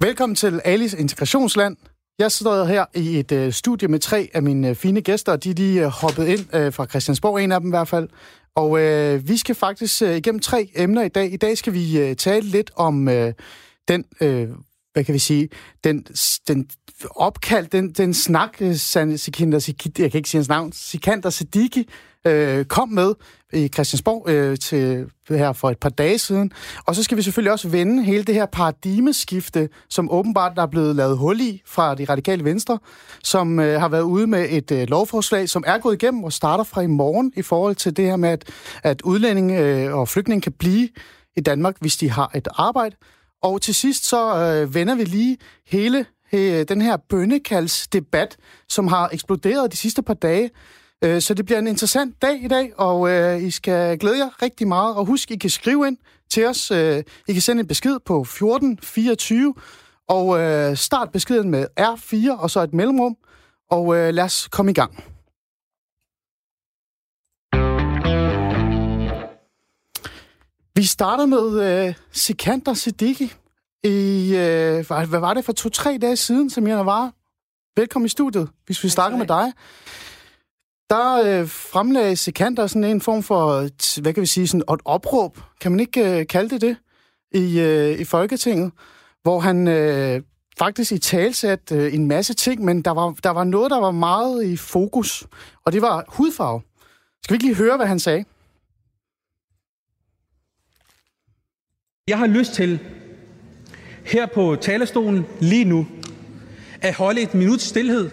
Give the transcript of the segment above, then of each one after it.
Velkommen til Alice Integrationsland. Jeg sidder her i et øh, studie med tre af mine øh, fine gæster, og de er lige øh, hoppet ind øh, fra Christiansborg, en af dem i hvert fald. Og øh, vi skal faktisk øh, igennem tre emner i dag. I dag skal vi øh, tale lidt om øh, den, øh, hvad kan vi sige, den, den opkald, den, den snak, øh, Sikander, jeg kan ikke sige hans navn, Sikander Siddiqui øh, kom med i Christiansborg øh, til her for et par dage siden. Og så skal vi selvfølgelig også vende hele det her paradigmeskifte, som åbenbart der er blevet lavet hul i fra de radikale venstre, som øh, har været ude med et øh, lovforslag, som er gået igennem og starter fra i morgen i forhold til det her med, at, at udlændinge øh, og flygtninge kan blive i Danmark, hvis de har et arbejde. Og til sidst så øh, vender vi lige hele øh, den her bønnekaldsdebat, som har eksploderet de sidste par dage. Øh, så det bliver en interessant dag i dag, og øh, I skal glæde jer rigtig meget. Og husk, I kan skrive ind til os. Øh, I kan sende en besked på 1424, og øh, start beskeden med R4 og så et mellemrum. Og øh, lad os komme i gang. Vi starter med øh, Sikander Siddiqui. I, øh, hvad var det for to-tre dage siden, som jeg var? Velkommen i studiet, hvis vi starter med dig. Der øh, fremlagde Sikander sådan en form for, hvad kan vi sige, sådan et opråb, kan man ikke øh, kalde det det, i, øh, i Folketinget, hvor han øh, faktisk i talsat øh, en masse ting, men der var, der var noget, der var meget i fokus, og det var hudfarve. Skal vi ikke lige høre, hvad han sagde? Jeg har lyst til her på talerstolen lige nu at holde et minut stillhed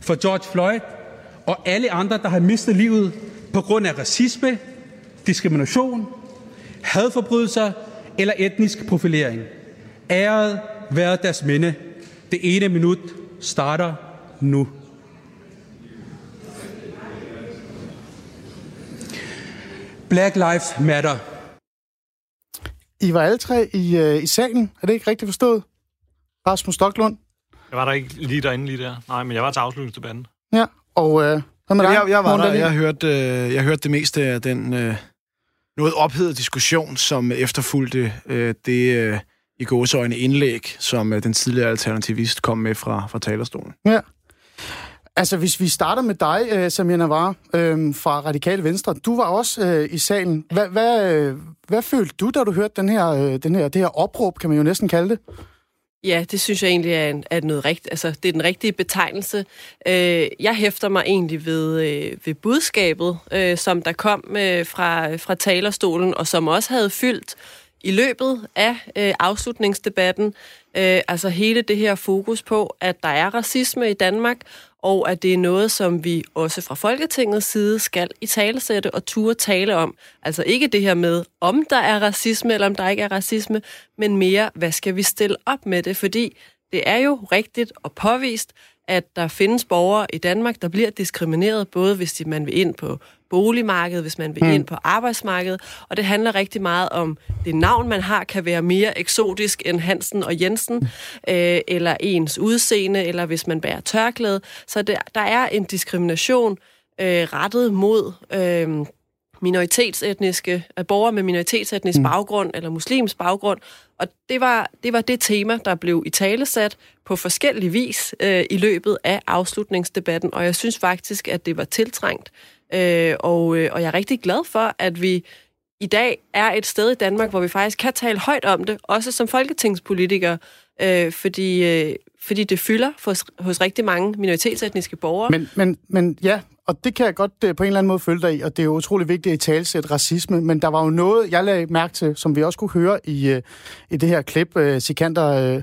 for George Floyd og alle andre, der har mistet livet på grund af racisme, diskrimination, hadforbrydelser eller etnisk profilering. Æret være deres minde. Det ene minut starter nu. Black Lives Matter. I var alle tre i, øh, i salen. Er det ikke rigtigt forstået? Rasmus Stocklund? Jeg var der ikke lige derinde lige der. Nej, men jeg var til afslutningsdebatten. Ja, og øh, hvad med dig? Jeg, jeg var der. Jeg hørte, øh, jeg hørte det meste af den øh, noget ophedet diskussion, som efterfulgte øh, det øh, i gåsøjne indlæg, som øh, den tidligere alternativist kom med fra, fra talerstolen. Ja. Altså, hvis vi starter med dig, øh, Samir Navar, øh, fra Radikale Venstre. Du var også øh, i salen. Hvad, hvad, øh, hvad følte du, da du hørte den her, øh, den her, det her opråb, kan man jo næsten kalde det? Ja, det synes jeg egentlig er, en, er noget rigtigt. Altså, det er den rigtige betegnelse. Øh, jeg hæfter mig egentlig ved, øh, ved budskabet, øh, som der kom øh, fra, fra talerstolen, og som også havde fyldt i løbet af øh, afslutningsdebatten. Øh, altså hele det her fokus på, at der er racisme i Danmark, og at det er noget, som vi også fra Folketingets side skal i talesætte og turde tale om. Altså ikke det her med, om der er racisme eller om der ikke er racisme, men mere, hvad skal vi stille op med det? Fordi det er jo rigtigt og påvist, at der findes borgere i Danmark, der bliver diskrimineret, både hvis de, man vil ind på boligmarkedet, hvis man vil mm. ind på arbejdsmarkedet, og det handler rigtig meget om, det navn, man har, kan være mere eksotisk end Hansen og Jensen, mm. øh, eller ens udseende, eller hvis man bærer tørklæde. Så det, der er en diskrimination øh, rettet mod... Øh, minoritetsetniske, borgere med minoritetsetnisk mm. baggrund eller muslims baggrund. Og det var, det var det tema, der blev i talesat på forskellig vis øh, i løbet af afslutningsdebatten, og jeg synes faktisk, at det var tiltrængt. Øh, og, øh, og jeg er rigtig glad for, at vi i dag er et sted i Danmark, hvor vi faktisk kan tale højt om det, også som folketingspolitikere, øh, fordi, øh, fordi det fylder hos, hos rigtig mange minoritetsetniske borgere. Men, men, men ja, og det kan jeg godt øh, på en eller anden måde følge dig i, og det er jo utrolig vigtigt at talsætte talsæt racisme, men der var jo noget, jeg lagde mærke til, som vi også kunne høre i, øh, i det her klip, øh, Sikander øh,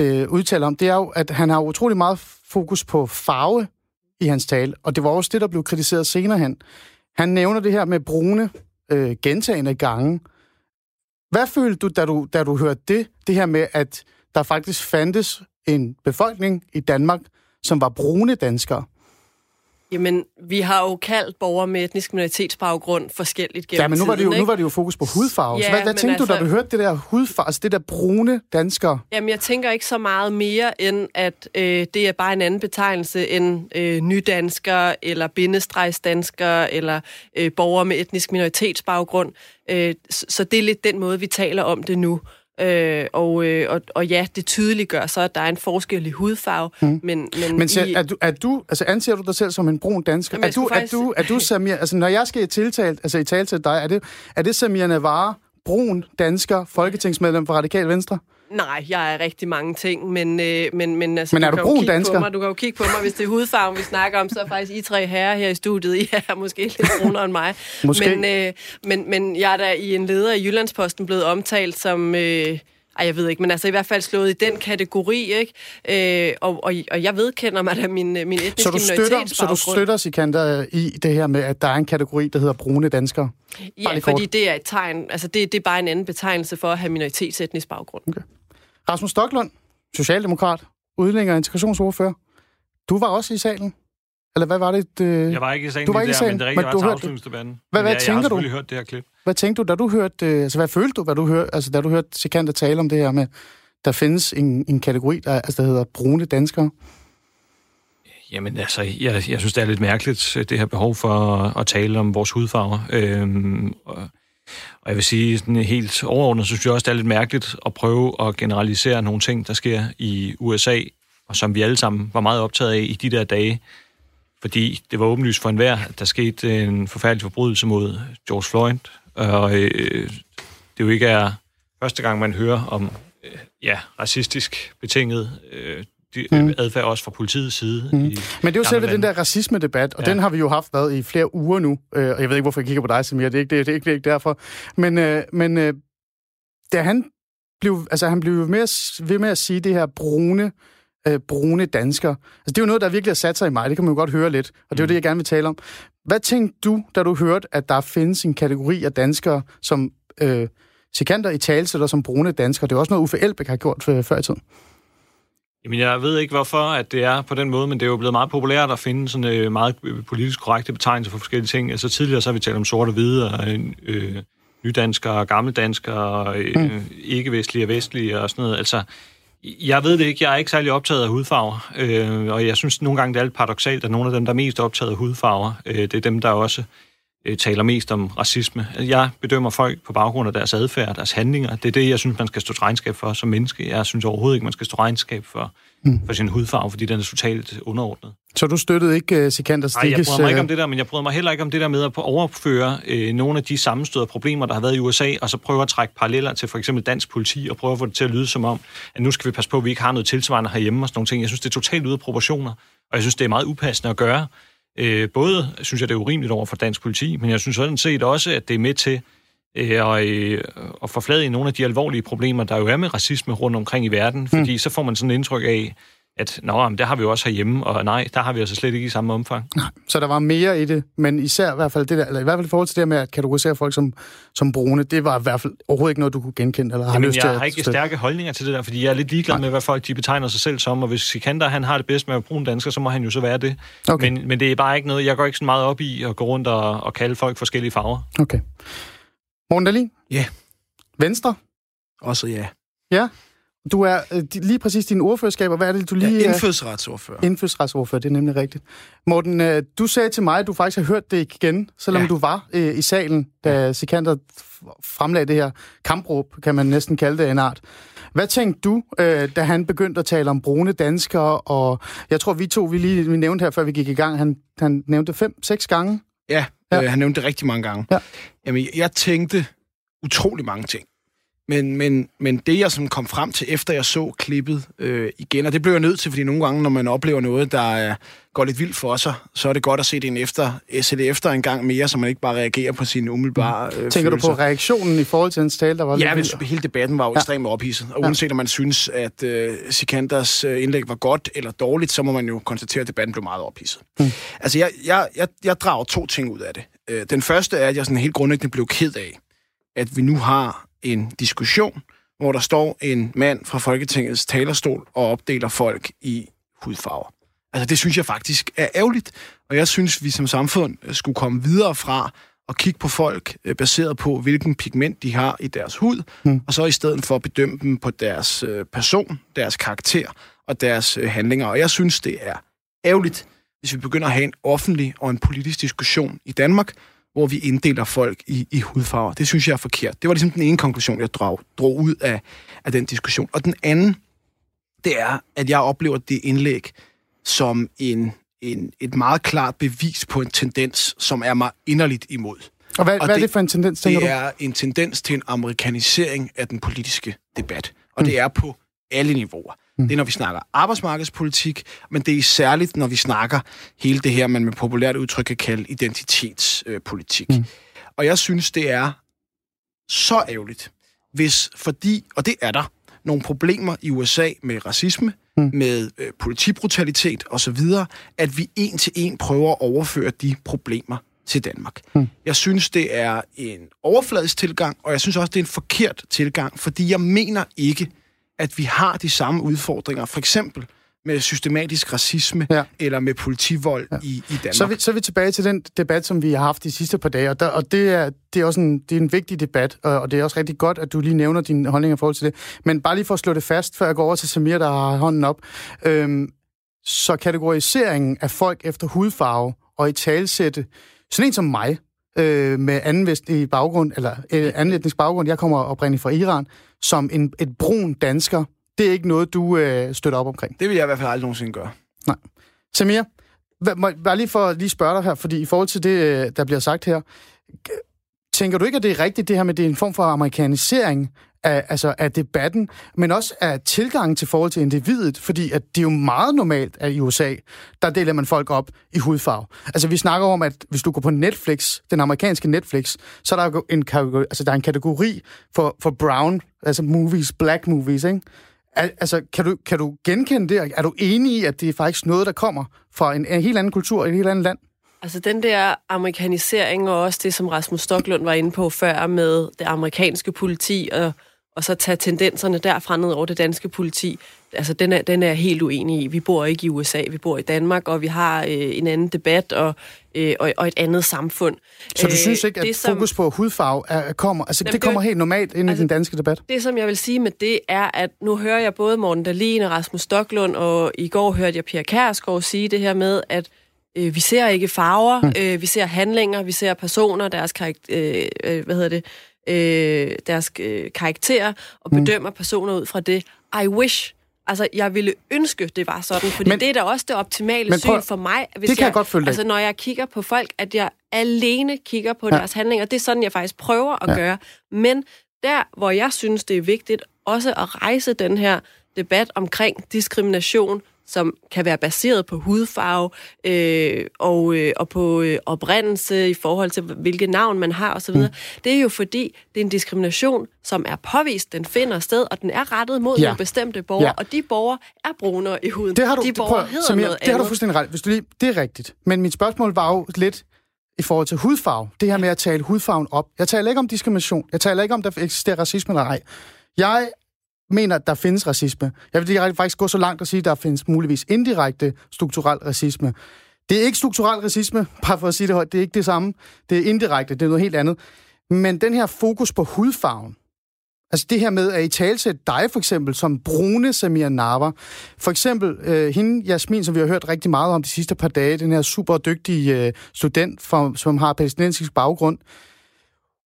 øh, udtaler om, det er jo, at han har utrolig meget fokus på farve i hans tale, og det var også det, der blev kritiseret senere hen. Han nævner det her med brune øh, gentagende gange. Hvad følte du da, du, da du hørte det, det her med, at der faktisk fandtes en befolkning i Danmark, som var brune danskere? Jamen, vi har jo kaldt borgere med etnisk minoritetsbaggrund forskelligt gennem Ja, men nu var det jo, tiden, nu var det jo fokus på hudfarve. Ja, så hvad, hvad tænkte altså, du, da du hørte det der hudfarve, altså det der brune danskere? Jamen, jeg tænker ikke så meget mere, end at øh, det er bare en anden betegnelse end øh, nydanskere, eller bindestregsdanskere, eller øh, borgere med etnisk minoritetsbaggrund. Øh, så det er lidt den måde, vi taler om det nu. Øh, og, øh, og, og ja, det tydeliggør så, at der er en forskel i hudfarve. Mm. Men, men, Men i, er, du, er du, altså anser du dig selv som en brun dansker? Jamen, er du, skulle er faktisk- du, er du Samir, altså når jeg skal i tiltale, altså i tale til dig, er det, er det Samir Navarre, brun dansker, folketingsmedlem for Radikal Venstre? Nej, jeg er rigtig mange ting, men, øh, men, men, altså, Men er du jo brun dansker? På mig, du kan jo kigge på mig, hvis det er hudfarven, vi snakker om, så er faktisk I tre herrer her i studiet. I er måske lidt brunere end mig. Måske. Men, øh, men, men jeg er da i en leder i Jyllandsposten blevet omtalt som... Øh, ej, jeg ved ikke, men altså i hvert fald slået i den kategori, ikke? Øh, og, og, og jeg vedkender mig da min, min etniske Så du støtter, så du støtter Sikander i det her med, at der er en kategori, der hedder brune danskere? Ja, kort. fordi det er et tegn, altså det, det er bare en anden betegnelse for at have minoritetsetnisk baggrund. Rasmus Stocklund, Socialdemokrat, udlænding og integrationsordfører. Du var også i salen? Eller hvad var det? Øh, Jeg var ikke i sagen Du var ikke i der, men det er men jeg du var til hørte- afslutningsdebatten. Hvad- hvad jeg, jeg tænker har du? hørt det her klip. Hvad tænkte du, da du hørte, øh, altså hvad følte du, da du hørte, altså da du hørte Sikander tale om det her med, der findes en, en kategori, der, altså, der hedder brune danskere? Jamen altså, jeg, jeg synes, det er lidt mærkeligt, det her behov for at, at tale om vores hudfarver. Øhm, og, og jeg vil sige, sådan helt overordnet, så synes jeg også, det er lidt mærkeligt at prøve at generalisere nogle ting, der sker i USA, og som vi alle sammen var meget optaget af i de der dage. Fordi det var åbenlyst for enhver, at der skete en forfærdelig forbrydelse mod George Floyd, og øh, det jo ikke er første gang, man hører om øh, ja, racistisk betinget øh, mm. adfærd også fra politiets side. Mm. I Men det er jo selve den der racisme-debat, og ja. Den har vi jo haft været i flere uger nu. Øh, og jeg ved ikke, hvorfor jeg kigger på dig, Samir. Det er ikke, det, det er ikke, det er ikke derfor. Men, øh, men øh, da han blev, altså, han blev at, ved med at sige det her brune, øh, brune dansker. Altså, det er jo noget, der virkelig har sat sig i mig. Det kan man jo godt høre lidt. Og det er jo det, jeg gerne vil tale om. Hvad tænkte du, da du hørte, at der findes en kategori af danskere, som øh, Sikander i tale sætter som brune danskere? Det er også noget, Uffe Elbæk har gjort øh, før i tiden. Jamen, jeg ved ikke, hvorfor at det er på den måde, men det er jo blevet meget populært at finde sådan øh, meget øh, politisk korrekte betegnelser for forskellige ting. Altså tidligere så har vi talt om sort og hvide, og øh, nydanskere, gammeldanskere, øh, mm. ikke-vestlige og vestlige og sådan noget. Altså, jeg ved det ikke. Jeg er ikke særlig optaget af hudfarver, øh, og jeg synes nogle gange, det er lidt paradoxalt, at nogle af dem, der er mest optaget af hudfarver, øh, det er dem, der også øh, taler mest om racisme. Jeg bedømmer folk på baggrund af deres adfærd, deres handlinger. Det er det, jeg synes, man skal stå regnskab for som menneske. Jeg synes overhovedet ikke, man skal stå regnskab for, mm. for sin hudfarve, fordi den er totalt underordnet. Så du støttede ikke uh, Sikander Nej, jeg Stikkes... bryder mig ikke øh, om det der, men jeg bryder mig heller ikke om det der med at overføre øh, nogle af de sammenstød og problemer, der har været i USA, og så prøve at trække paralleller til for eksempel dansk politi, og prøve at få det til at lyde som om, at nu skal vi passe på, at vi ikke har noget tilsvarende herhjemme og sådan nogle ting. Jeg synes, det er totalt ude af proportioner, og jeg synes, det er meget upassende at gøre. Øh, både synes jeg, det er urimeligt over for dansk politi, men jeg synes sådan set også, at det er med til øh, og, øh, forflade nogle af de alvorlige problemer, der jo er med racisme rundt omkring i verden, fordi mm. så får man sådan et indtryk af, at nå, men der har vi jo også herhjemme, og nej, der har vi altså slet ikke i samme omfang. Så der var mere i det, men især i hvert fald det der, eller i hvert fald i forhold til det med at kategorisere folk som, som brune, det var i hvert fald overhovedet ikke noget, du kunne genkende, eller har Jamen, lyst til jeg at har ikke støtte. stærke holdninger til det der, fordi jeg er lidt ligeglad med, hvad folk de betegner sig selv som, og hvis Sikander han har det bedst med at være brun dansker, så må han jo så være det. Okay. Men, men det er bare ikke noget, jeg går ikke så meget op i at gå rundt og, og kalde folk forskellige farver. Okay. Morten Dahlin? Ja. Venstre? Også ja. Ja. Du er øh, lige præcis dine ordførerskaber. Hvad er det, du lige... ja er- indfødsretsordfører. Indfødsretsordfører, det er nemlig rigtigt. Morten, øh, du sagde til mig, at du faktisk har hørt det igen, selvom ja. Du var øh, i salen, da. Sikander fremlagde det her kampråb, kan man næsten kalde det en art. Hvad tænkte du, øh, da han begyndte at tale om brune danskere, og jeg tror, vi to, vi lige vi nævnte her, før vi gik i gang, han, han nævnte fem, seks gange. Ja, Ja. ja. Øh, han nævnte det rigtig mange gange. Ja. Jamen, jeg tænkte utrolig mange ting. Men, men, men det, jeg som kom frem til, efter jeg så klippet øh, igen, og det blev jeg nødt til, fordi nogle gange, når man oplever noget, der er, går lidt vildt for sig, så er det godt at se det, en efter, se det efter en gang mere, så man ikke bare reagerer på sine umiddelbare øh, Tænker du følelser. på reaktionen i forhold til hans tale, der var Ja, men hele debatten var jo Ja. ja. ekstremt ophidset. Og uanset om man synes, at øh, Sikanders øh, indlæg var godt eller dårligt, så må man jo konstatere, at debatten blev meget ophidset. Mm. Altså, jeg, jeg, jeg, jeg drager to ting ud af det. Øh, den første er, at jeg sådan helt grundlæggende blev ked af, at vi nu har en diskussion, hvor der står en mand fra Folketingets talerstol og opdeler folk i hudfarver. Altså, det synes jeg faktisk er ærgerligt, og jeg synes, vi som samfund øh, skulle komme videre fra at kigge på folk øh, baseret på, hvilken pigment de har i deres hud, mm. og så i stedet for at bedømme dem på deres øh, person, deres karakter og deres handlinger. Og jeg synes, det er ærgerligt, hvis vi begynder at have en offentlig og en politisk diskussion i Danmark, hvor vi inddeler folk i, i hudfarver. Det synes jeg er forkert. Det var ligesom den ene konklusion, jeg drog, drog ud af, af den diskussion. Og den anden, det er, at jeg oplever det indlæg som en, en, et meget klart bevis på en tendens, som er mig inderligt imod. Og hvad, og hvad det, er det for en tendens, tænker det du? Er en tendens til en amerikanisering af den politiske debat. Og mm. det er på alle niveauer. Mm. Det er, når vi snakker arbejdsmarkedspolitik, men det er særligt, når vi snakker hele det her, man med populært udtryk kan kalde identitetspolitik. Mm. Og jeg synes, det er så ærgerligt, hvis fordi, og det er der, nogle problemer i USA med racisme, mm. med øh, politibrutalitet osv., at vi en til en prøver at overføre de problemer til Danmark. Mm. Jeg synes, det er en overfladisk tilgang, og jeg synes også, det er en forkert tilgang, fordi jeg mener ikke, at vi har de samme udfordringer, for eksempel med systematisk racisme ja. eller med politivold ja. i, i Danmark. Så er, vi, så er vi tilbage til den debat, som vi har haft de sidste par dage, og, der, og det, er, det er også en, det er en vigtig debat, og, og det er også rigtig godt, at du lige nævner din holdning i forhold til det. Men bare lige for at slå det fast, før jeg går over til Samir, der har hånden op. Øhm, så kategoriseringen af folk efter hudfarve og i talsætte sådan en som mig, øh, med anden vestlig baggrund, eller øh, anden etnisk baggrund, jeg kommer oprindeligt fra Iran, som en, et brun dansker, det er ikke noget, du øh, støtter op omkring. Det vil jeg i hvert fald aldrig nogensinde gøre. Nej. Samir, bare lige for at lige spørge dig her, fordi i forhold til det, øh, der bliver sagt her, tænker du ikke, at det er rigtigt, det her med, det er en form for amerikanisering af, altså af debatten, men også af tilgangen til forhold til individet, fordi at det er jo meget normalt, at i USA, der deler man folk op i hudfarve. Altså vi snakker om, at hvis du går på Netflix, den amerikanske Netflix, så er der en kategori, altså der er en kategori for, for brown, altså movies, black movies, ikke? Al, altså, kan du, kan du genkende det? Er du enig i, at det er faktisk noget, der kommer fra en, en helt anden kultur, et helt andet land? Altså den der amerikanisering, og også det, som Rasmus Stocklund var inde på før, med det amerikanske politi og og så tage tendenserne derfra ned over det danske politi, altså den er, den er jeg helt uenig i. Vi bor ikke i USA, vi bor i Danmark, og vi har øh, en anden debat og, øh, og, og et andet samfund. Så du øh, synes ikke, at det, fokus som, på hudfarve er, kommer, altså, jamen, det kommer helt normalt ind altså, i den danske debat? Det, som jeg vil sige med det, er, at nu hører jeg både Morten Dahlin og Rasmus Stocklund, og i går hørte jeg Pia Kærsgaard sige det her med, at øh, vi ser ikke farver, hmm. øh, vi ser handlinger, vi ser personer, deres karakter, øh, øh, hvad hedder det, øh, deres øh, karakterer og mm. bedømmer mm. personer ud fra det. I wish Altså, jeg ville ønske, det var sådan, fordi men, det er da også det optimale men prøv, syn for mig. Hvis det kan jeg, jeg godt følge Altså, når jeg kigger på folk, at jeg alene kigger på ja. deres handlinger. Det er sådan, jeg faktisk prøver at ja. gøre. Men der, hvor jeg synes, det er vigtigt også at rejse den her debat omkring diskrimination som kan være baseret på hudfarve øh, og, øh, og på øh, oprindelse i forhold til, hvilket navn man har osv. Mm. Det er jo fordi, det er en diskrimination, som er påvist, den finder sted, og den er rettet mod ja. nogle bestemte borgere, ja. og de borgere er brunere i huden. Det har du, de borgere prøv, hedder noget Det har du fuldstændig ret. Hvis du lige, det er rigtigt. Men mit spørgsmål var jo lidt i forhold til hudfarve. Det her med at tale hudfarven op. Jeg taler ikke om diskrimination. Jeg taler ikke om, der eksisterer racisme eller ej. Jeg mener, at der findes racisme. Jeg vil faktisk gå så langt og sige, at der findes muligvis indirekte strukturel racisme. Det er ikke strukturel racisme, bare for at sige det højt. Det er ikke det samme. Det er indirekte, det er noget helt andet. Men den her fokus på hudfarven, altså det her med at i talsætte dig for eksempel som brune Samir Narva, for eksempel øh, hende Jasmin, som vi har hørt rigtig meget om de sidste par dage, den her super dygtige øh, student, for, som har palæstinensisk baggrund,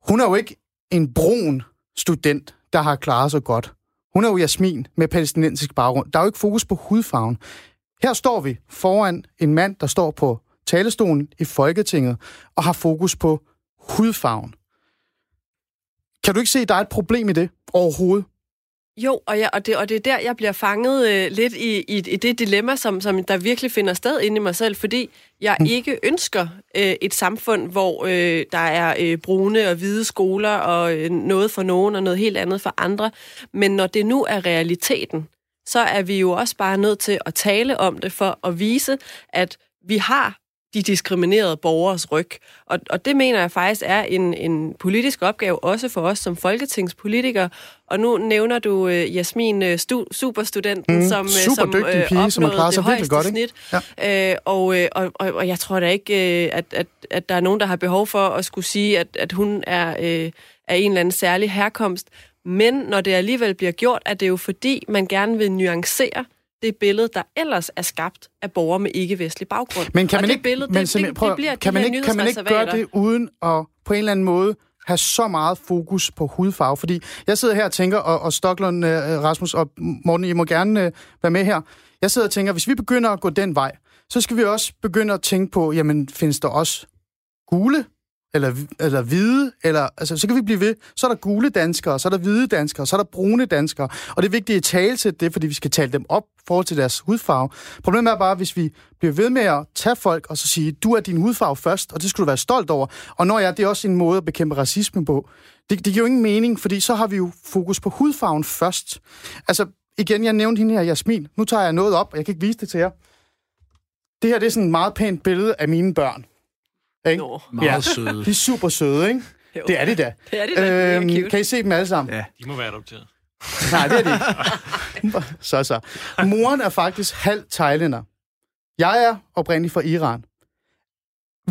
hun er jo ikke en brun student, der har klaret sig godt. Hun er jo Jasmin med palæstinensisk baggrund. Der er jo ikke fokus på hudfarven. Her står vi foran en mand, der står på talestolen i Folketinget og har fokus på hudfarven. Kan du ikke se, at der er et problem i det overhovedet? Jo, og, ja, og, det, og det er der, jeg bliver fanget øh, lidt i, i, i det dilemma, som, som der virkelig finder sted inde i mig selv, fordi jeg mm. ikke ønsker øh, et samfund, hvor øh, der er øh, brune og hvide skoler, og øh, noget for nogen og noget helt andet for andre. Men når det nu er realiteten, så er vi jo også bare nødt til at tale om det for at vise, at vi har de diskriminerede borgers ryg. Og, og det mener jeg faktisk er en, en politisk opgave, også for os som folketingspolitikere. Og nu nævner du uh, Jasmin, uh, stu, superstudenten, mm, som, super som uh, pige, opnåede som det højeste godt, snit. Ja. Uh, og, uh, og, og, og jeg tror da ikke, uh, at, at, at der er nogen, der har behov for at skulle sige, at, at hun er uh, af en eller anden særlig herkomst. Men når det alligevel bliver gjort, er det jo fordi, man gerne vil nuancere det billede, der ellers er skabt af borgere med ikke-vestlig baggrund. Men kan man det ikke, billede, men, det, det, prøv, det bliver kan, man ikke, kan man ikke gøre det uden at på en eller anden måde have så meget fokus på hudfarve? Fordi jeg sidder her og tænker, og, og Stoklund, øh, Rasmus og Morten, I må gerne øh, være med her. Jeg sidder og tænker, hvis vi begynder at gå den vej, så skal vi også begynde at tænke på, jamen findes der også gule eller, eller hvide, eller, altså, så kan vi blive ved. Så er der gule danskere, så er der hvide danskere, så er der brune danskere. Og det er vigtigt at tale til det, fordi vi skal tale dem op i forhold til deres hudfarve. Problemet er bare, hvis vi bliver ved med at tage folk og så sige, du er din hudfarve først, og det skal du være stolt over. Og når jeg, det er også en måde at bekæmpe racisme på. Det, det giver jo ingen mening, fordi så har vi jo fokus på hudfarven først. Altså, igen, jeg nævnte hende her, Jasmin. Nu tager jeg noget op, og jeg kan ikke vise det til jer. Det her det er sådan et meget pænt billede af mine børn. Ikke? Nå, Meget Ja. søde. De er super søde, ikke? Jo. Det er de da. det er det da. Øhm, cute. kan I se dem alle sammen? Ja. De må være adopteret. Nej, det er de ikke. så så. Moren er faktisk halv thailænder. Jeg er oprindelig fra Iran.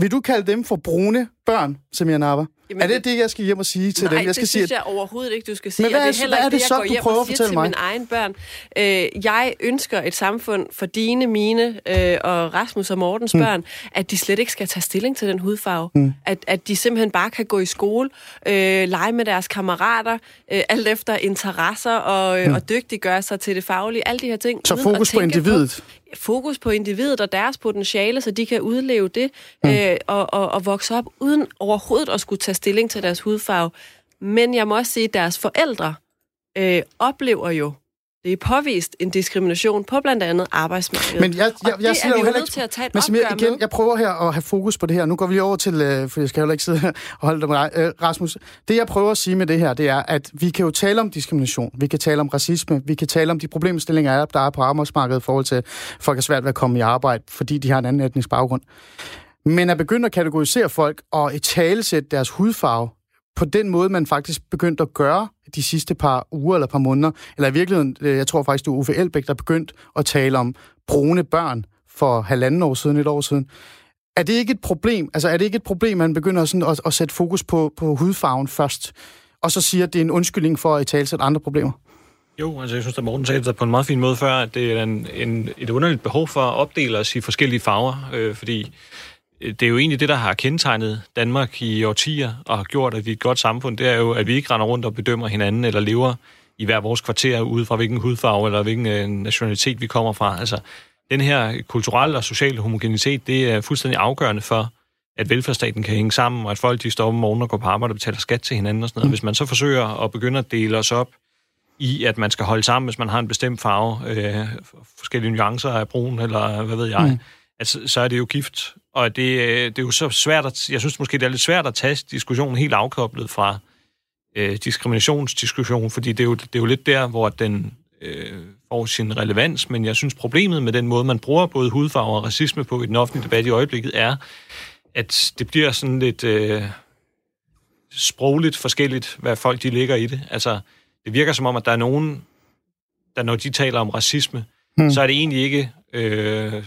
Vil du kalde dem for brune børn, Samir Nava? Jamen, er det det, jeg skal hjem og sige til Nej, dem? Jeg skal det sige, synes jeg overhovedet ikke, du skal sige. Men hvad og er- det er heller hvad er ikke det det, så, jeg går du prøver og at fortælle til mig? mine egne børn. Øh, jeg ønsker et samfund for dine, mine øh, og Rasmus og Mortens mm. børn, at de slet ikke skal tage stilling til den hudfarve. Mm. At, at de simpelthen bare kan gå i skole, øh, lege med deres kammerater, øh, alt efter interesser og, øh, mm. og dygtiggøre sig til det faglige. Alle de her ting. Så fokus på individet. Fokus på individet og deres potentiale, så de kan udleve det mm. øh, og, og, og vokse op uden overhovedet at skulle tage stilling til deres hudfarve. Men jeg må også sige, at deres forældre øh, oplever jo, det er påvist en diskrimination på blandt andet arbejdsmarkedet. Men jeg, jeg, jeg det siger er jo heller nødt ikke... til at tage et Men opgør igen, med. jeg prøver her at have fokus på det her. Nu går vi over til, øh, for jeg skal heller ikke sidde her og holde dig med. Øh, Rasmus, det jeg prøver at sige med det her, det er, at vi kan jo tale om diskrimination, vi kan tale om racisme, vi kan tale om de problemstillinger, der er på arbejdsmarkedet i forhold til, at folk er svært ved at komme i arbejde, fordi de har en anden etnisk baggrund. Men at begynde at kategorisere folk og i talesætte deres hudfarve, på den måde, man faktisk begyndte at gøre de sidste par uger eller par måneder, eller i virkeligheden, øh, jeg tror faktisk, det var Uffe Elbæk, der begyndte at tale om brune børn for halvanden år siden, et år siden. Er det ikke et problem? Altså, er det ikke et problem, man begynder sådan at, at sætte fokus på, på hudfarven først, og så siger, at det er en undskyldning for at i talsætte andre problemer? Jo, altså jeg synes, at Morten sagde det på en meget fin måde før, at det er en, en, et underligt behov for at opdele os i forskellige farver, øh, fordi det er jo egentlig det, der har kendetegnet Danmark i årtier og har gjort, at vi er et godt samfund. Det er jo, at vi ikke render rundt og bedømmer hinanden eller lever i hver vores kvarter ud fra hvilken hudfarve eller hvilken øh, nationalitet vi kommer fra. Altså, den her kulturelle og sociale homogenitet, det er fuldstændig afgørende for, at velfærdsstaten kan hænge sammen, og at folk de står om morgenen og går på arbejde og betaler skat til hinanden og sådan noget. Hvis man så forsøger at begynde at dele os op i, at man skal holde sammen, hvis man har en bestemt farve, øh, forskellige nuancer af brun, eller hvad ved jeg, mm. altså, så er det jo gift. Og det, øh, det er jo så svært, at, jeg synes måske, det er lidt svært at tage diskussionen helt afkoblet fra øh, diskriminationsdiskussion, fordi det er, jo, det er jo lidt der, hvor den øh, får sin relevans, men jeg synes, problemet med den måde, man bruger både hudfarve og racisme på i den offentlige debat i øjeblikket, er, at det bliver sådan lidt øh, sprogligt forskelligt, hvad folk de ligger i det. Altså, det virker som om, at der er nogen, der når de taler om racisme, hmm. så er det egentlig ikke... Øh,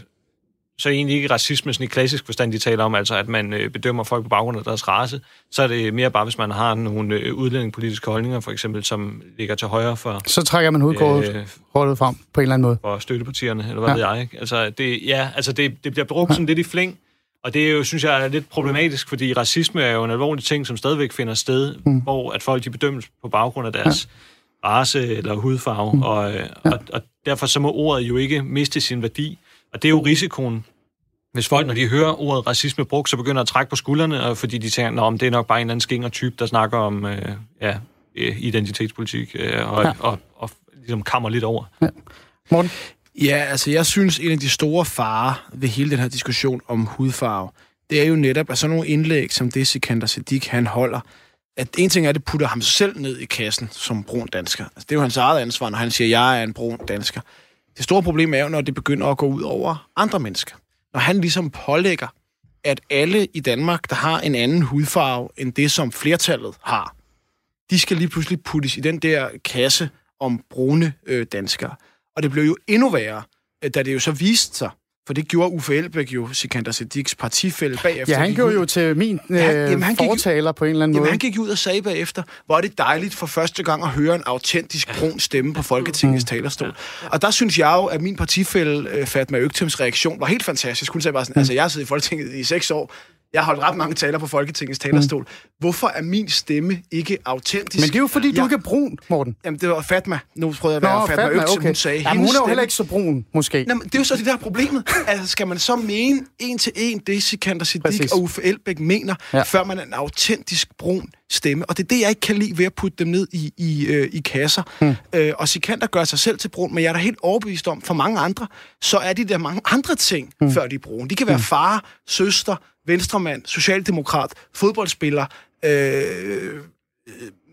så er det egentlig ikke racisme sådan i klassisk forstand, de taler om, altså at man øh, bedømmer folk på baggrund af deres race. Så er det mere bare, hvis man har nogle øh, udlændingepolitiske holdninger, for eksempel, som ligger til højre for, Så trækker man hovedkortet øh, øh, frem på en eller anden måde. for støttepartierne, eller hvad Ja. ja. ved jeg. Ikke? Altså, det, ja, altså det, det bliver brugt sådan lidt i flæng, og det er jo, synes jeg, er lidt problematisk, fordi racisme er jo en alvorlig ting, som stadigvæk finder sted, mm. hvor at folk de bedømmes på baggrund af deres ja. race eller hudfarve, mm. og, øh, og, og derfor så må ordet jo ikke miste sin værdi. Og det er jo risikoen, hvis folk, når de hører ordet racisme brugt, så begynder at trække på skuldrene, og fordi de tænker, at det er nok bare en eller anden skinger type, der snakker om øh, ja, øh, identitetspolitik, øh, og, Ja. ja. og, og, og ligesom kammer lidt over. Morten? Ja, altså jeg synes, en af de store farer ved hele den her diskussion om hudfarve, det er jo netop, at sådan nogle indlæg, som det Sikander Siddiq, han holder, at en ting er, at det putter ham selv ned i kassen som brun dansker. Altså, det er jo hans eget ansvar, når han siger, at jeg er en brun dansker. Det store problem er jo, når det begynder at gå ud over andre mennesker. Når han ligesom pålægger, at alle i Danmark, der har en anden hudfarve end det, som flertallet har, de skal lige pludselig puttes i den der kasse om brune øh, danskere. Og det blev jo endnu værre, øh, da det jo så viste sig for det gjorde Uffe Elbæk jo, Sikander Siddiqs partifælde bagefter. Ja, han gjorde jo til min øh, ja, jamen, han fortaler gik, på en eller anden jamen, måde. han gik ud og sagde bagefter, hvor er det dejligt for første gang at høre en autentisk brun stemme på Folketingets mm. talerstol. Og der synes jeg jo, at min partifælde øh, Fatma Øgtems reaktion var helt fantastisk. Hun sagde bare sådan, mm. altså jeg har siddet i Folketinget i seks år, jeg har holdt ret mange taler på Folketingets talerstol. Mm. Hvorfor er min stemme ikke autentisk? Men det er jo fordi, du jeg... ikke er brun, Morten. Jamen, det var Fatma. Nu prøvede jeg at være Nå, Fatma, Fatma Økse, okay. hun sagde. Jamen, hun er jo heller ikke så brun, måske. Jamen, det er jo så det der problemet. Altså, skal man så mene en til en det, Sikander Siddiq og Uffe Elbæk mener, ja. før man er en autentisk brun stemme? Og det er det, jeg ikke kan lide ved at putte dem ned i, i, øh, i kasser. Hmm. Øh, og Sikander gør sig selv til brun, men jeg er da helt overbevist om, for mange andre, så er de der mange andre ting, hmm. før de er brune. De kan være hmm. far, søster, venstremand, socialdemokrat, fodboldspiller, øh,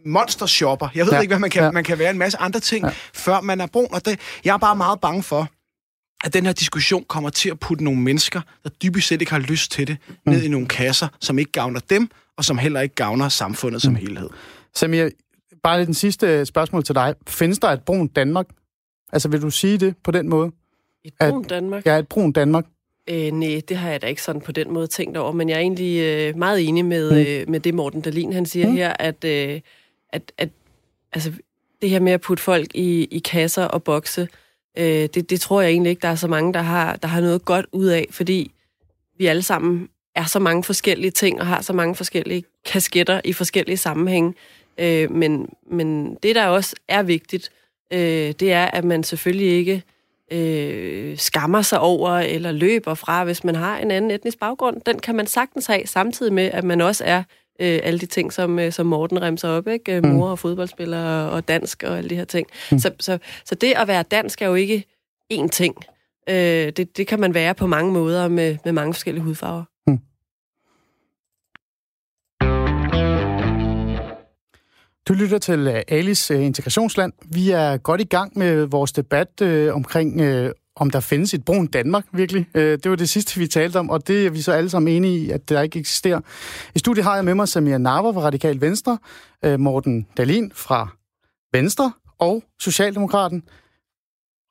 monstershopper. Jeg ved ja. ikke, hvad man kan, ja. man kan være. En masse andre ting, ja. før man er brun. Og det, jeg er bare meget bange for, at den her diskussion kommer til at putte nogle mennesker, der dybest set ikke har lyst til det, mm. ned i nogle kasser, som ikke gavner dem, og som heller ikke gavner samfundet mm. som helhed. Samir, bare den sidste spørgsmål til dig. Findes der et brun Danmark? Altså, vil du sige det på den måde? Et brun Danmark? Ja, et brun Danmark. Øh, nej, det har jeg da ikke sådan på den måde tænkt over, men jeg er egentlig øh, meget enig med, mm. øh, med det, Morten Dalin han siger mm. her, at, øh, at, at altså, det her med at putte folk i, i kasser og bokse, øh, det, det tror jeg egentlig ikke, der er så mange, der har, der har noget godt ud af, fordi vi alle sammen er så mange forskellige ting og har så mange forskellige kasketter i forskellige sammenhænge. Øh, men, men det, der også er vigtigt, øh, det er, at man selvfølgelig ikke øh, skammer sig over eller løber fra, hvis man har en anden etnisk baggrund. Den kan man sagtens have, samtidig med, at man også er øh, alle de ting, som, øh, som Morten remser op, ikke? Mm. Mor og fodboldspiller og dansk og alle de her ting. Mm. Så, så, så det at være dansk er jo ikke én ting. Øh, det, det kan man være på mange måder med, med mange forskellige hudfarver. Mm. Du lytter til øh, Alice øh, Integrationsland. Vi er godt i gang med vores debat øh, omkring, øh, om der findes et brun Danmark, virkelig. Øh, det var det sidste, vi talte om, og det er vi så alle sammen enige i, at der ikke eksisterer. I studiet har jeg med mig Samir Narver fra Radikal Venstre, øh, Morten Dalin fra Venstre og Socialdemokraten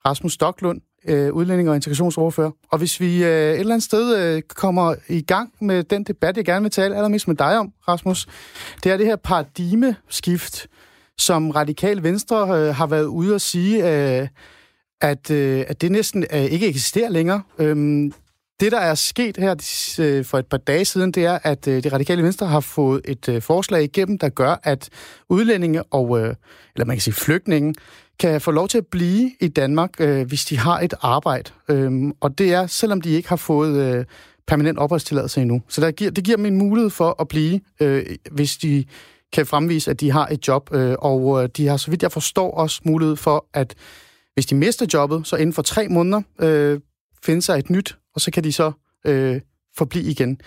Rasmus Stoklund øh, udlænding- og integrationsordfører. Og hvis vi øh, et eller andet sted øh, kommer i gang med den debat, jeg gerne vil tale allermest med dig om, Rasmus, det er det her paradigmeskift, som Radikal Venstre øh, har været ude at sige, øh, at, øh, at det næsten øh, ikke eksisterer længere. Øhm, det, der er sket her øh, for et par dage siden, det er, at øh, det radikale venstre har fået et øh, forslag igennem, der gør, at udlændinge og, øh, eller man kan sige flygtninge, kan få lov til at blive i Danmark, øh, hvis de har et arbejde. Øhm, og det er, selvom de ikke har fået øh, permanent opholdstilladelse endnu. Så der giver, det giver dem en mulighed for at blive, øh, hvis de kan fremvise, at de har et job. Øh, og øh, de har, så vidt jeg forstår, også mulighed for, at hvis de mister jobbet, så inden for tre måneder øh, finde sig et nyt, og så kan de så øh, forblive igen.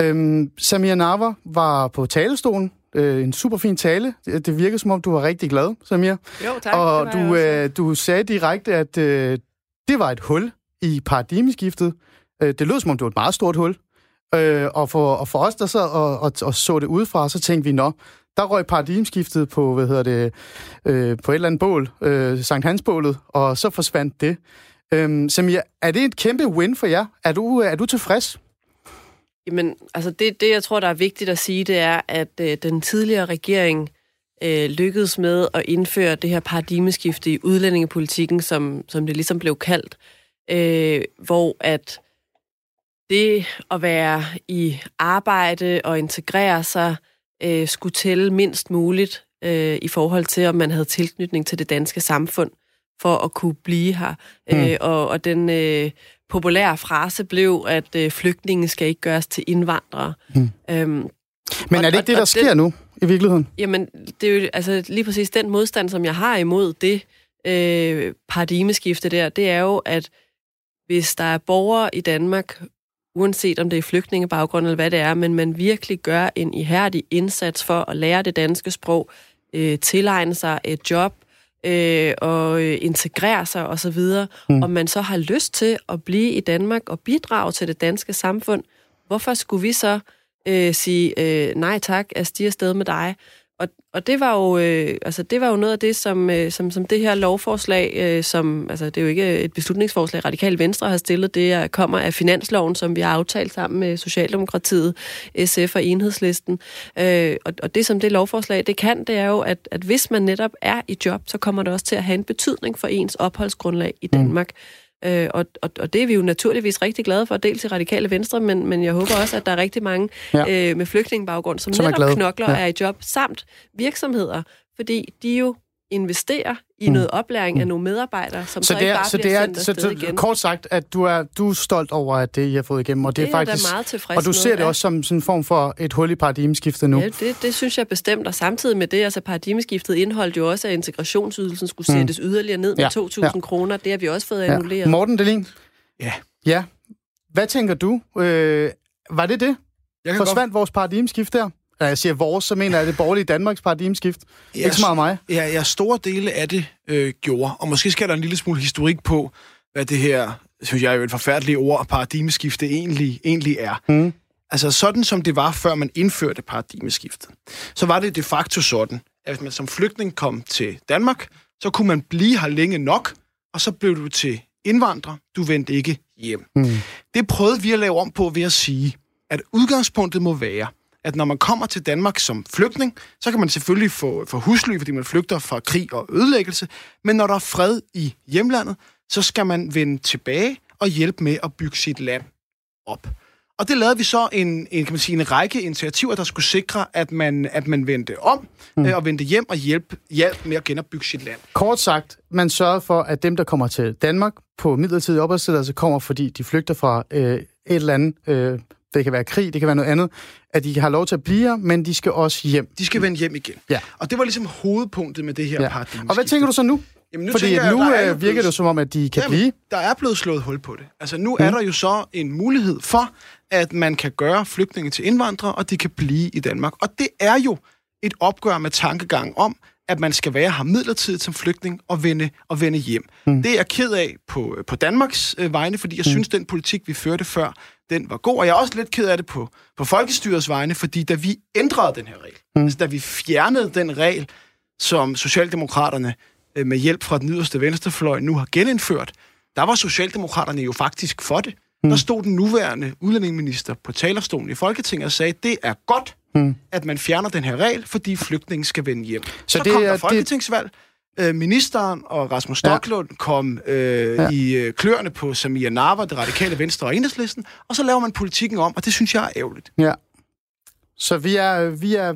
Øhm, Samir Narva var på talestolen øh, en super fin tale. Det, det virker som om, du var rigtig glad, Samir. Jo, tak. Og du, øh, du sagde direkte, at øh, det var et hul i paradigmeskiftet. Øh, det lød som om, det var et meget stort hul. Øh, og, for, og for os, der så og, og, og så det udefra, så tænkte vi, nå, der røg paradigmeskiftet på, hvad hedder det, øh, på et eller andet bål, øh, Sankt Hansbålet, og så forsvandt det. Øhm, Samir, er det et kæmpe win for jer? Er du, er du tilfreds? Jamen, altså det, det, jeg tror, der er vigtigt at sige, det er, at øh, den tidligere regering øh, lykkedes med at indføre det her paradigmeskifte i udlændingepolitikken, som, som det ligesom blev kaldt, øh, hvor at det at være i arbejde og integrere sig øh, skulle tælle mindst muligt øh, i forhold til, om man havde tilknytning til det danske samfund for at kunne blive her. Mm. Øh, og, og den øh, populære frase blev, at øh, flygtninge skal ikke gøres til indvandrere. Mm. Øhm, Men er det ikke og, det, der sker den, nu i virkeligheden? Jamen, det er jo altså, lige præcis den modstand, som jeg har imod det øh, paradigmeskifte der, det er jo, at hvis der er borgere i Danmark, uanset om det er flygtningebaggrund eller hvad det er, men man virkelig gør en ihærdig indsats for at lære det danske sprog, øh, tilegne sig et job, øh, og øh, integrere sig osv., mm. og man så har lyst til at blive i Danmark og bidrage til det danske samfund, hvorfor skulle vi så øh, sige øh, nej tak, at stige afsted med dig? Og, og det var jo øh, altså det var jo noget af det som øh, som som det her lovforslag øh, som altså det er jo ikke et beslutningsforslag Radikal Venstre har stillet det er, kommer af finansloven som vi har aftalt sammen med Socialdemokratiet, SF og Enhedslisten. Øh, og, og det som det lovforslag det kan det er jo at at hvis man netop er i job så kommer det også til at have en betydning for ens opholdsgrundlag i Danmark. Mm. Øh, og, og, og det er vi jo naturligvis rigtig glade for, dels i Radikale Venstre, men, men jeg håber også, at der er rigtig mange ja. øh, med flygtningebaggrund, som, som netop knokler ja. er i job, samt virksomheder, fordi de jo investerer i mm. noget oplæring af nogle medarbejdere, som så, så det er, ikke bare så bliver det er, så, så, igen. Kort sagt, at du er, du er stolt over, at det, I har fået igennem, og det, det er faktisk... meget tilfreds Og du ser det også som sådan en form for et hul i paradigmeskiftet nu. Ja, det, det synes jeg bestemt, og samtidig med det, altså paradigmeskiftet indholdt jo også, at integrationsydelsen skulle mm. sættes yderligere ned med ja. 2.000 ja. kroner. Det har vi også fået annulleret. Ja. Morten Delin? Ja. Ja. Hvad tænker du? Øh, var det det? Forsvandt godt... vores paradigmeskift der? Når jeg siger vores, så mener jeg det borgerlige Danmarks paradigmeskift. Ja, ikke så meget mig. Ja, ja, store dele af det øh, gjorde. Og måske skal der en lille smule historik på, hvad det her, synes jeg er jo et forfærdeligt ord, paradigmeskifte egentlig, egentlig er. Mm. Altså sådan som det var, før man indførte paradigmeskiftet, så var det de facto sådan, at hvis man som flygtning kom til Danmark, så kunne man blive her længe nok, og så blev du til indvandrer, du vendte ikke hjem. Mm. Det prøvede vi at lave om på ved at sige, at udgangspunktet må være, at når man kommer til Danmark som flygtning, så kan man selvfølgelig få, få husly, fordi man flygter fra krig og ødelæggelse, men når der er fred i hjemlandet, så skal man vende tilbage og hjælpe med at bygge sit land op. Og det lavede vi så en, en, kan man sige, en række initiativer, der skulle sikre, at man, at man vendte om mm. øh, og vendte hjem og hjælp, hjælp med at genopbygge sit land. Kort sagt, man sørgede for, at dem, der kommer til Danmark på midlertidig opholdstilladelse, kommer, fordi de flygter fra øh, et eller andet øh, det kan være krig, det kan være noget andet, at de har lov til at blive her, men de skal også hjem. De skal vende hjem igen. Ja. Og det var ligesom hovedpunktet med det her ja. paradigme. Og hvad tænker du så nu? Jamen, nu Fordi jeg, nu øh, virker blevet... det som om, at de kan Jamen, blive. Der er blevet slået hul på det. Altså nu mm. er der jo så en mulighed for, at man kan gøre flygtninge til indvandrere, og de kan blive i Danmark. Og det er jo et opgør med tankegang om, at man skal være her midlertidigt som flygtning og vende, og vende hjem. Mm. Det er jeg ked af på, på Danmarks øh, vegne, fordi jeg mm. synes, den politik, vi førte før, den var god. Og jeg er også lidt ked af det på, på folkestyrets vegne, fordi da vi ændrede den her regel, mm. altså da vi fjernede den regel, som Socialdemokraterne øh, med hjælp fra den yderste venstrefløj nu har genindført, der var Socialdemokraterne jo faktisk for det. Mm. Der stod den nuværende udlændingeminister på talerstolen i Folketinget og sagde, det er godt, mm. at man fjerner den her regel, fordi flygtningen skal vende hjem. Så, Så det kom der folketingsvalg. Det... Øh, ministeren og Rasmus Stocklund ja. kom øh, ja. i øh, kløerne på Samia Narva, det radikale venstre og enhedslisten, og så laver man politikken om, og det synes jeg er ærgerligt. Ja. Så vi er, vi er,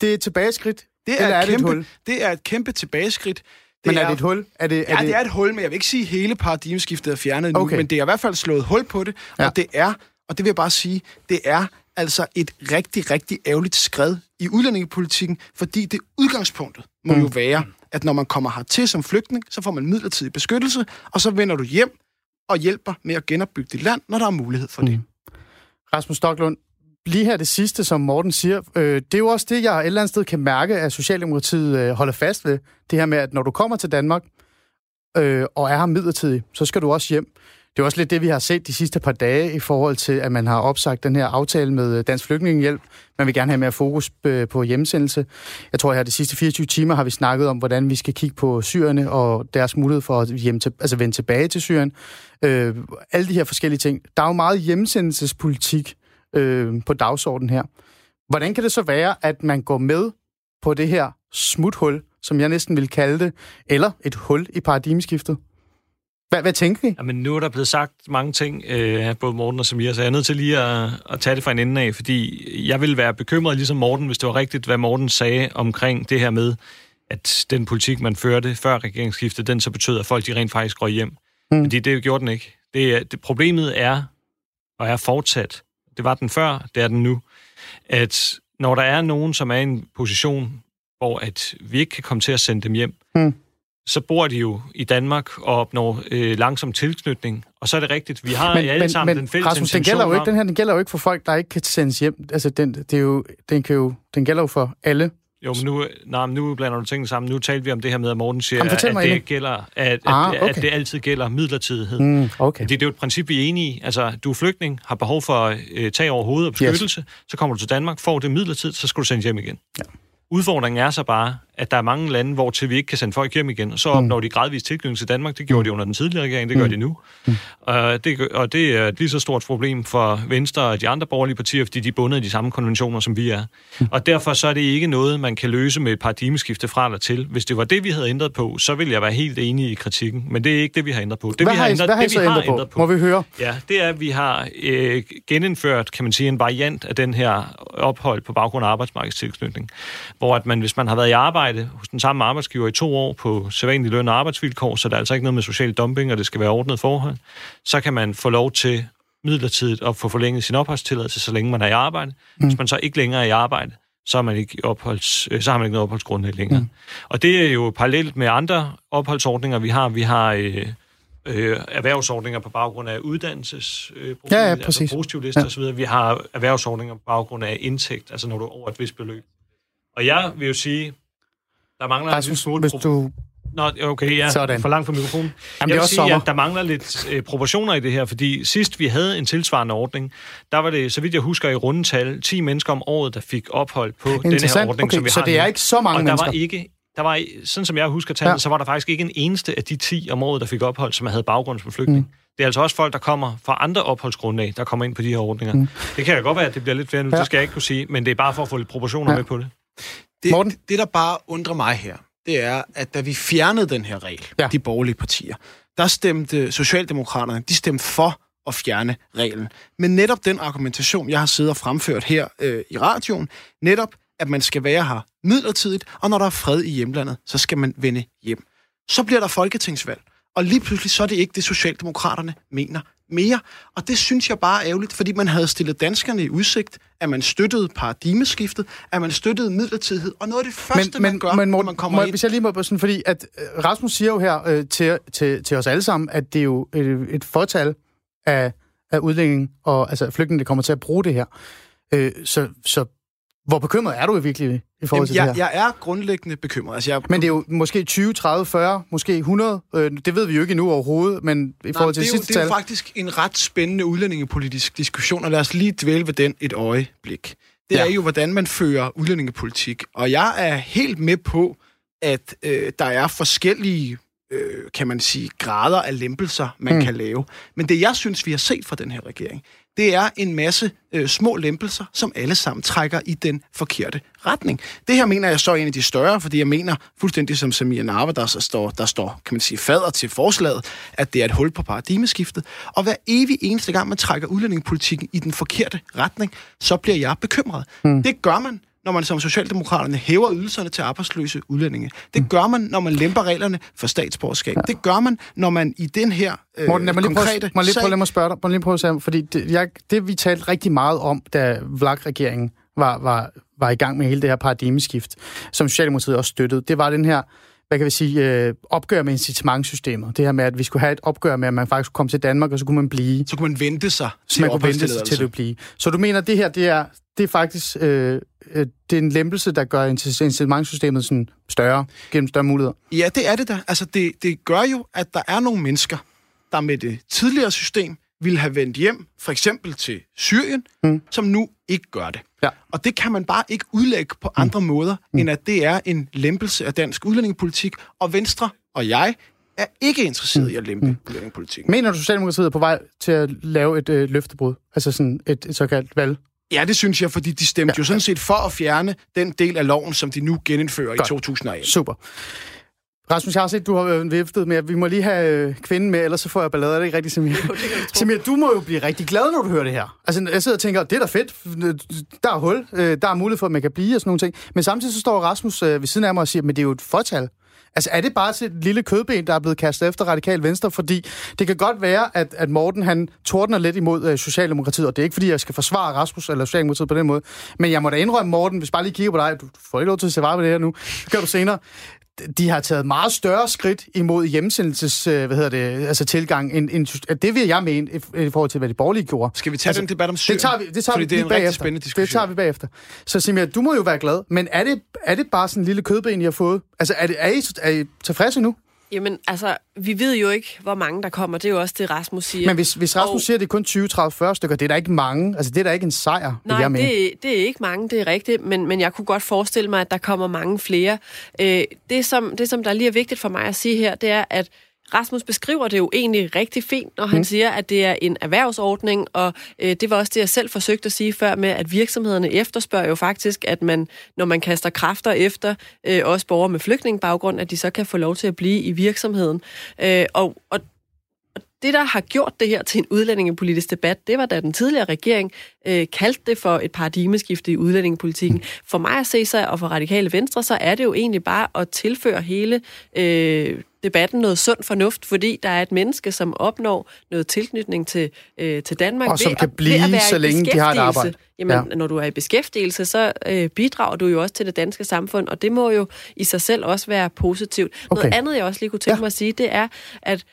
det er et tilbageskridt? Det er, et, er kæmpe, det, et hul? det er et kæmpe tilbageskridt. Det men er, er det et hul? Er det, er ja, det... det er et hul, men jeg vil ikke sige, at hele paradigmeskiftet er fjernet okay. nu, men det er i hvert fald slået hul på det, ja. og det er, og det vil jeg bare sige, det er altså et rigtig, rigtig ærgerligt skred i udlændingepolitikken, fordi det udgangspunktet må mm. jo være, at når man kommer hertil som flygtning, så får man midlertidig beskyttelse, og så vender du hjem og hjælper med at genopbygge dit land, når der er mulighed for det. Mm. Rasmus Stocklund, lige her det sidste, som Morten siger, øh, det er jo også det, jeg et eller andet sted kan mærke, at Socialdemokratiet øh, holder fast ved. Det her med, at når du kommer til Danmark øh, og er her midlertidigt, så skal du også hjem. Det er også lidt det, vi har set de sidste par dage i forhold til, at man har opsagt den her aftale med øh, Dansk Flygtningehjælp. Man vil gerne have mere fokus øh, på hjemsendelse. Jeg tror, at her de sidste 24 timer har vi snakket om, hvordan vi skal kigge på syrerne og deres mulighed for at hjem til, altså vende tilbage til Syrien. Øh, alle de her forskellige ting. Der er jo meget hjemsendelsespolitik øh, på dagsordenen her. Hvordan kan det så være, at man går med på det her smuthul, som jeg næsten vil kalde det, eller et hul i paradigmeskiftet? Hvad, hvad tænker I? Jamen, nu er der blevet sagt mange ting øh, både Morten og Samir, så jeg er nødt til lige at, at tage det fra en ende af, fordi jeg vil være bekymret, ligesom Morten, hvis det var rigtigt, hvad Morten sagde omkring det her med, at den politik, man førte før regeringsskiftet, den så betød, at folk de rent faktisk går hjem. Mm. Fordi det gjorde den ikke. Det, det, problemet er, og er fortsat, det var den før, det er den nu, at når der er nogen, som er i en position, hvor at vi ikke kan komme til at sende dem hjem, mm så bor de jo i Danmark og opnår øh, langsom tilknytning. Og så er det rigtigt, vi har men, alle men, sammen men, den fælles Rasmus, den gælder jo ikke, den her den gælder jo ikke for folk, der ikke kan sendes hjem. Altså, den, det er jo, den, kan jo, den gælder jo for alle. Jo, men nu, nej, men nu blander du tingene sammen. Nu talte vi om det her med, at Morten siger, Jamen, at, det gælder, at, ah, okay. at, at det altid gælder midlertidighed. Mm, okay. Det, det er jo et princip, vi er enige i. Altså, du er flygtning, har behov for øh, tag over hovedet og beskyttelse, yes. så kommer du til Danmark, får det midlertidigt, så skal du sendes hjem igen. Ja. Udfordringen er så bare, at der er mange lande, hvor til vi ikke kan sende folk hjem igen, så opnår mm. de gradvist tilknytning til Danmark. Det gjorde de under den tidligere regering, det gør mm. de nu. Mm. Og, det, og det er et lige så stort problem for Venstre og de andre borgerlige partier, fordi de er bundet af de samme konventioner, som vi er. Mm. Og derfor så er det ikke noget, man kan løse med et paradigmeskifte fra eller til. Hvis det var det, vi havde ændret på, så ville jeg være helt enig i kritikken. Men det er ikke det, vi har ændret på. Det, hvad vi har, ændret, hvad har det, vi har ændret på? ændret på, Må vi høre? Ja, det er, at vi har øh, genindført, kan man sige, en variant af den her ophold på baggrund af arbejdsmarkedstilknytning. Hvor at man, hvis man har været i arbejde hos den samme arbejdsgiver i to år på sædvanlig løn og arbejdsvilkår, så der er altså ikke noget med social dumping, og det skal være ordnet forhold, så kan man få lov til midlertidigt at få forlænget sin opholdstilladelse, så længe man er i arbejde. Mm. Hvis man så ikke længere er i arbejde, så, er man ikke opholds, øh, så har man ikke noget opholdsgrundlag længere. Mm. Og det er jo parallelt med andre opholdsordninger, vi har. Vi har øh, øh, erhvervsordninger på baggrund af uddannelses øh, Ja, ja, altså præcis. positivlister Ja. ja. osv. Vi har erhvervsordninger på baggrund af indtægt, altså når du er over et vist beløb. Og jeg vil jo sige, der mangler en Rasmus, smule... hvis du... Nå, okay, ja. Sådan. For langt fra mikrofonen. Jamen, jeg det er også sige, sommer. at der mangler lidt øh, proportioner i det her, fordi sidst vi havde en tilsvarende ordning, der var det, så vidt jeg husker, i rundetal 10 mennesker om året, der fik ophold på den her ordning, Okay, som vi så har det er nu. ikke så mange Og der mennesker. var ikke der var, sådan som jeg husker tallet, Ja. så var der faktisk ikke en eneste af de 10 om året, der fik ophold, som havde baggrund som flygtning. Mm. Det er altså også folk, der kommer fra andre opholdsgrundlag, der kommer ind på de her ordninger. Mm. Det kan da godt være, at det bliver lidt flere nu, Ja. det skal jeg ikke kunne sige, men det er bare for at få lidt proportioner ja. med på det. Det, Morten? det, der bare undrer mig her, det er, at da vi fjernede den her regel, Ja. de borgerlige partier, der stemte Socialdemokraterne, de stemte for at fjerne reglen. Men netop den argumentation, jeg har siddet og fremført her øh, i radioen, netop, at man skal være her midlertidigt, og når der er fred i hjemlandet, så skal man vende hjem. Så bliver der folketingsvalg, og lige pludselig så er det ikke det, Socialdemokraterne mener mere. Og det synes jeg bare er ærgerligt, fordi man havde stillet danskerne i udsigt, at man støttede paradigmeskiftet, at man støttede midlertidighed, og noget af det første, man gør, men, når man kommer må, ind... Hvis jeg lige må sådan, fordi at øh, Rasmus siger jo her øh, til, til, til os alle sammen, at det er jo et, et fortal af, af udlændinge og altså flygtninge, der kommer til at bruge det her. Øh, så, så hvor bekymret er du virkelig i forhold til Jamen, det her? jeg, jeg er grundlæggende bekymret. Altså, jeg, Men det er jo måske 20, 30, 40, måske 100. Øh, det ved vi jo ikke endnu overhovedet, men i forhold til det, sidste det er tal... jo faktisk en ret spændende udlændingepolitisk diskussion, og lad os lige dvæle ved den et øjeblik. Det Ja. er jo, hvordan man fører udlændingepolitik. Og jeg er helt med på, at øh, der er forskellige, øh, kan man sige, grader af lempelser, man mm. kan lave. Men det, jeg synes, vi har set fra den her regering, det er en masse øh, små lempelser, som alle sammen trækker i den forkerte retning. Det her mener jeg så er en af de større, fordi jeg mener, fuldstændig som Samir Narva, der, står, der står, kan man sige, fader til forslaget, at det er et hul på paradigmeskiftet. Og hver evig eneste gang, man trækker udlændingepolitikken i den forkerte retning, så bliver jeg bekymret. Mm. Det gør man, når man som Socialdemokraterne hæver ydelserne til arbejdsløse udlændinge. Det gør man, når man lemper reglerne for statsborgerskab. Ja. Det gør man, når man i den her øh, Morten, lad mig lige prøve, konkrete må jeg lige prøve, lad mig spørge dig, må lige prøve at sige, fordi det, jeg, det, vi talte rigtig meget om, da VLAG-regeringen var, var, var i gang med hele det her paradigmeskift, som Socialdemokratiet også støttede, det var den her, hvad kan vi sige, øh, opgør med incitamentsystemet. Det her med, at vi skulle have et opgør med, at man faktisk kom til Danmark, og så kunne man blive, Så kunne man vente sig så til man kunne vente sig til at blive. Så du mener, at det her, det er, det er faktisk øh, øh, det er en lempelse, der gør incitamentsystemet sådan større, gennem større muligheder? Ja, det er det da. Altså, det, det gør jo, at der er nogle mennesker, der med det tidligere system ville have vendt hjem, for eksempel til Syrien, mm. som nu ikke gør det. Ja. Og det kan man bare ikke udlægge på andre mm. måder, end at det er en lempelse af dansk udlændingepolitik, og Venstre og jeg er ikke interesseret mm. i at lempe mm. udlændingepolitikken. Mener du, Socialdemokratiet er på vej til at lave et øh, løftebrud? Altså sådan et, et såkaldt valg? Ja, det synes jeg, fordi de stemte ja. jo sådan set for at fjerne den del af loven, som de nu genindfører Godt. i 2018. Super. Rasmus, jeg har set, du har øh, viftet med, at vi må lige have øh, kvinden med, ellers så får jeg ballade. Er det ikke rigtigt, Samir? Samir, du må jo blive rigtig glad, når du hører det her. Altså, jeg sidder og tænker, det er da fedt. Der er hul. Øh, Der er mulighed for, at man kan blive og sådan nogle ting. Men samtidig så står Rasmus ved siden af mig og siger, men det er jo et fortal. Altså, er det bare et lille kødben, der er blevet kastet efter radikal venstre? Fordi det kan godt være, at, at Morten han tordner lidt imod øh, Socialdemokratiet, og det er ikke, fordi jeg skal forsvare Rasmus eller Socialdemokratiet på den måde. Men jeg må da indrømme, Morten, hvis bare lige kigger på dig, du får ikke lov til at se vare på det her nu, det gør du senere de har taget meget større skridt imod hjemsendelses, øh, hvad hedder det, altså tilgang, end, end, det vil jeg mene, i, forhold til, hvad de borgerlige gjorde. Skal vi tage altså, den debat om Syrien? Det tager vi, det tager Fordi vi det er en bagefter. spændende diskussion. Det tager vi bagefter. Så Simia, du må jo være glad, men er det, er det bare sådan en lille kødben, I har fået? Altså, er, det, er, I, er I tilfredse nu? Jamen, altså, vi ved jo ikke, hvor mange der kommer. Det er jo også det, Rasmus siger. Men hvis, hvis Rasmus Og- siger, at det er kun 20, 30, 40 stykker, det er da ikke mange. Altså, det er da ikke en sejr, Nej, jeg mene. det, det er ikke mange, det er rigtigt, men, men jeg kunne godt forestille mig, at der kommer mange flere. Øh, det, som, det, som der lige er vigtigt for mig at sige her, det er, at Rasmus beskriver det jo egentlig rigtig fint, når han mm. siger, at det er en erhvervsordning, og øh, det var også det, jeg selv forsøgte at sige før med, at virksomhederne efterspørger jo faktisk, at man, når man kaster kræfter efter øh, også borgere med flygtningebaggrund, at de så kan få lov til at blive i virksomheden. Øh, og, og det, der har gjort det her til en udlændingepolitisk debat, det var, da den tidligere regering øh, kaldte det for et paradigmeskifte i udlændingepolitikken. For mig at se sig, og for radikale venstre, så er det jo egentlig bare at tilføre hele øh, debatten noget sund fornuft, fordi der er et menneske, som opnår noget tilknytning til, øh, til Danmark. Og som ved kan at- blive, ved at være så længe de har et arbejde. Jamen, Ja. når du er i beskæftigelse, så øh, bidrager du jo også til det danske samfund, og det må jo i sig selv også være positivt. Noget Okay. andet, jeg også lige kunne tænke Ja. mig at sige, det er, at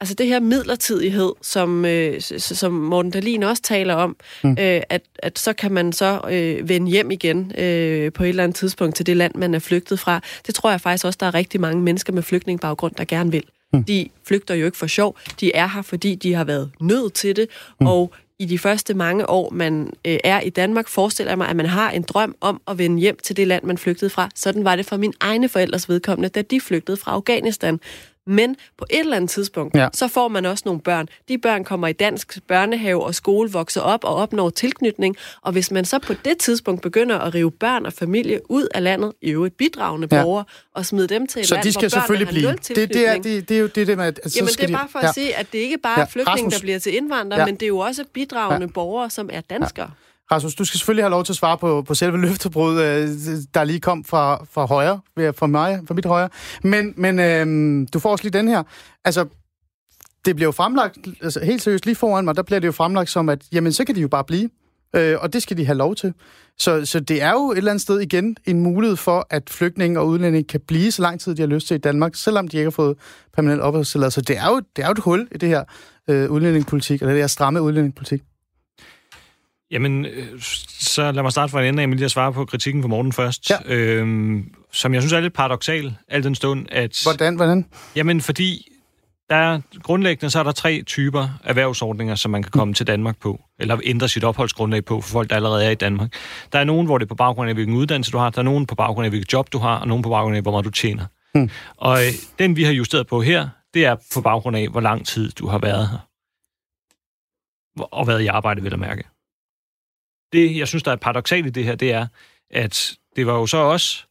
Altså det her midlertidighed, som, øh, som Morten Dahlin også taler om, mm. øh, at, at så kan man så øh, vende hjem igen øh, på et eller andet tidspunkt til det land, man er flygtet fra. Det tror jeg faktisk også, der er rigtig mange mennesker med flygtningebaggrund, der gerne vil. Mm. De flygter jo ikke for sjov. De er her, fordi de har været nødt til det, mm. og i de første mange år, man øh, er i Danmark, forestiller jeg mig, at man har en drøm om at vende hjem til det land, man flygtede fra. Sådan var det for mine egne forældres vedkommende, da de flygtede fra Afghanistan. Men på et eller andet tidspunkt, Ja. ja. så får man også nogle børn. De børn kommer i dansk børnehave og skole, vokser op og opnår tilknytning. Og hvis man så på det tidspunkt begynder at rive børn og familie ud af landet, i øvrigt bidragende Ja. borgere, og smide dem til et Så land, de skal hvor selvfølgelig blive. Det, det, er, det, det er jo det, det med, at så Jamen, skal det er de, bare for ja. at sige, at det ikke bare Ja, er flygtninge, Rasmus. der bliver til indvandrere, Ja. men det er jo også bidragende borgere, som er danskere. Rasmus, du skal selvfølgelig have lov til at svare på, på selve løftebrud, øh, der lige kom fra, fra højre, fra mig, fra mit højre. Men, men øh, du får også lige den her. Altså, det bliver jo fremlagt, altså helt seriøst lige foran mig, der bliver det jo fremlagt som, at jamen, så kan de jo bare blive. Øh, og det skal de have lov til. Så, så det er jo et eller andet sted igen en mulighed for, at flygtninge og udlændinge kan blive så lang tid, de har lyst til i Danmark, selvom de ikke har fået permanent opholdstilladelse. Så det er jo, det er jo et hul i det her øh, udlændingepolitik, eller det her stramme udlændingepolitik. Jamen, øh, så lad mig starte fra en ende af med lige at svare på kritikken fra Morten først. Ja. Øhm, som jeg synes er lidt paradoxal, al den stund, at... Hvordan? hvordan? Jamen, fordi der er, grundlæggende så er der tre typer erhvervsordninger, som man kan komme til Danmark på, eller ændre sit opholdsgrundlag på for folk, der allerede er i Danmark. Der er nogen, hvor det er på baggrund af, hvilken uddannelse du har, der er nogen på baggrund af, hvilket job du har, og nogen på baggrund af, hvor meget du tjener. Hmm. Og øh, den, vi har justeret på her, det er på baggrund af, hvor lang tid du har været her. Og været i arbejde, vil jeg mærke. Det, jeg synes, der er paradoxalt i det her, det er, at det var jo så også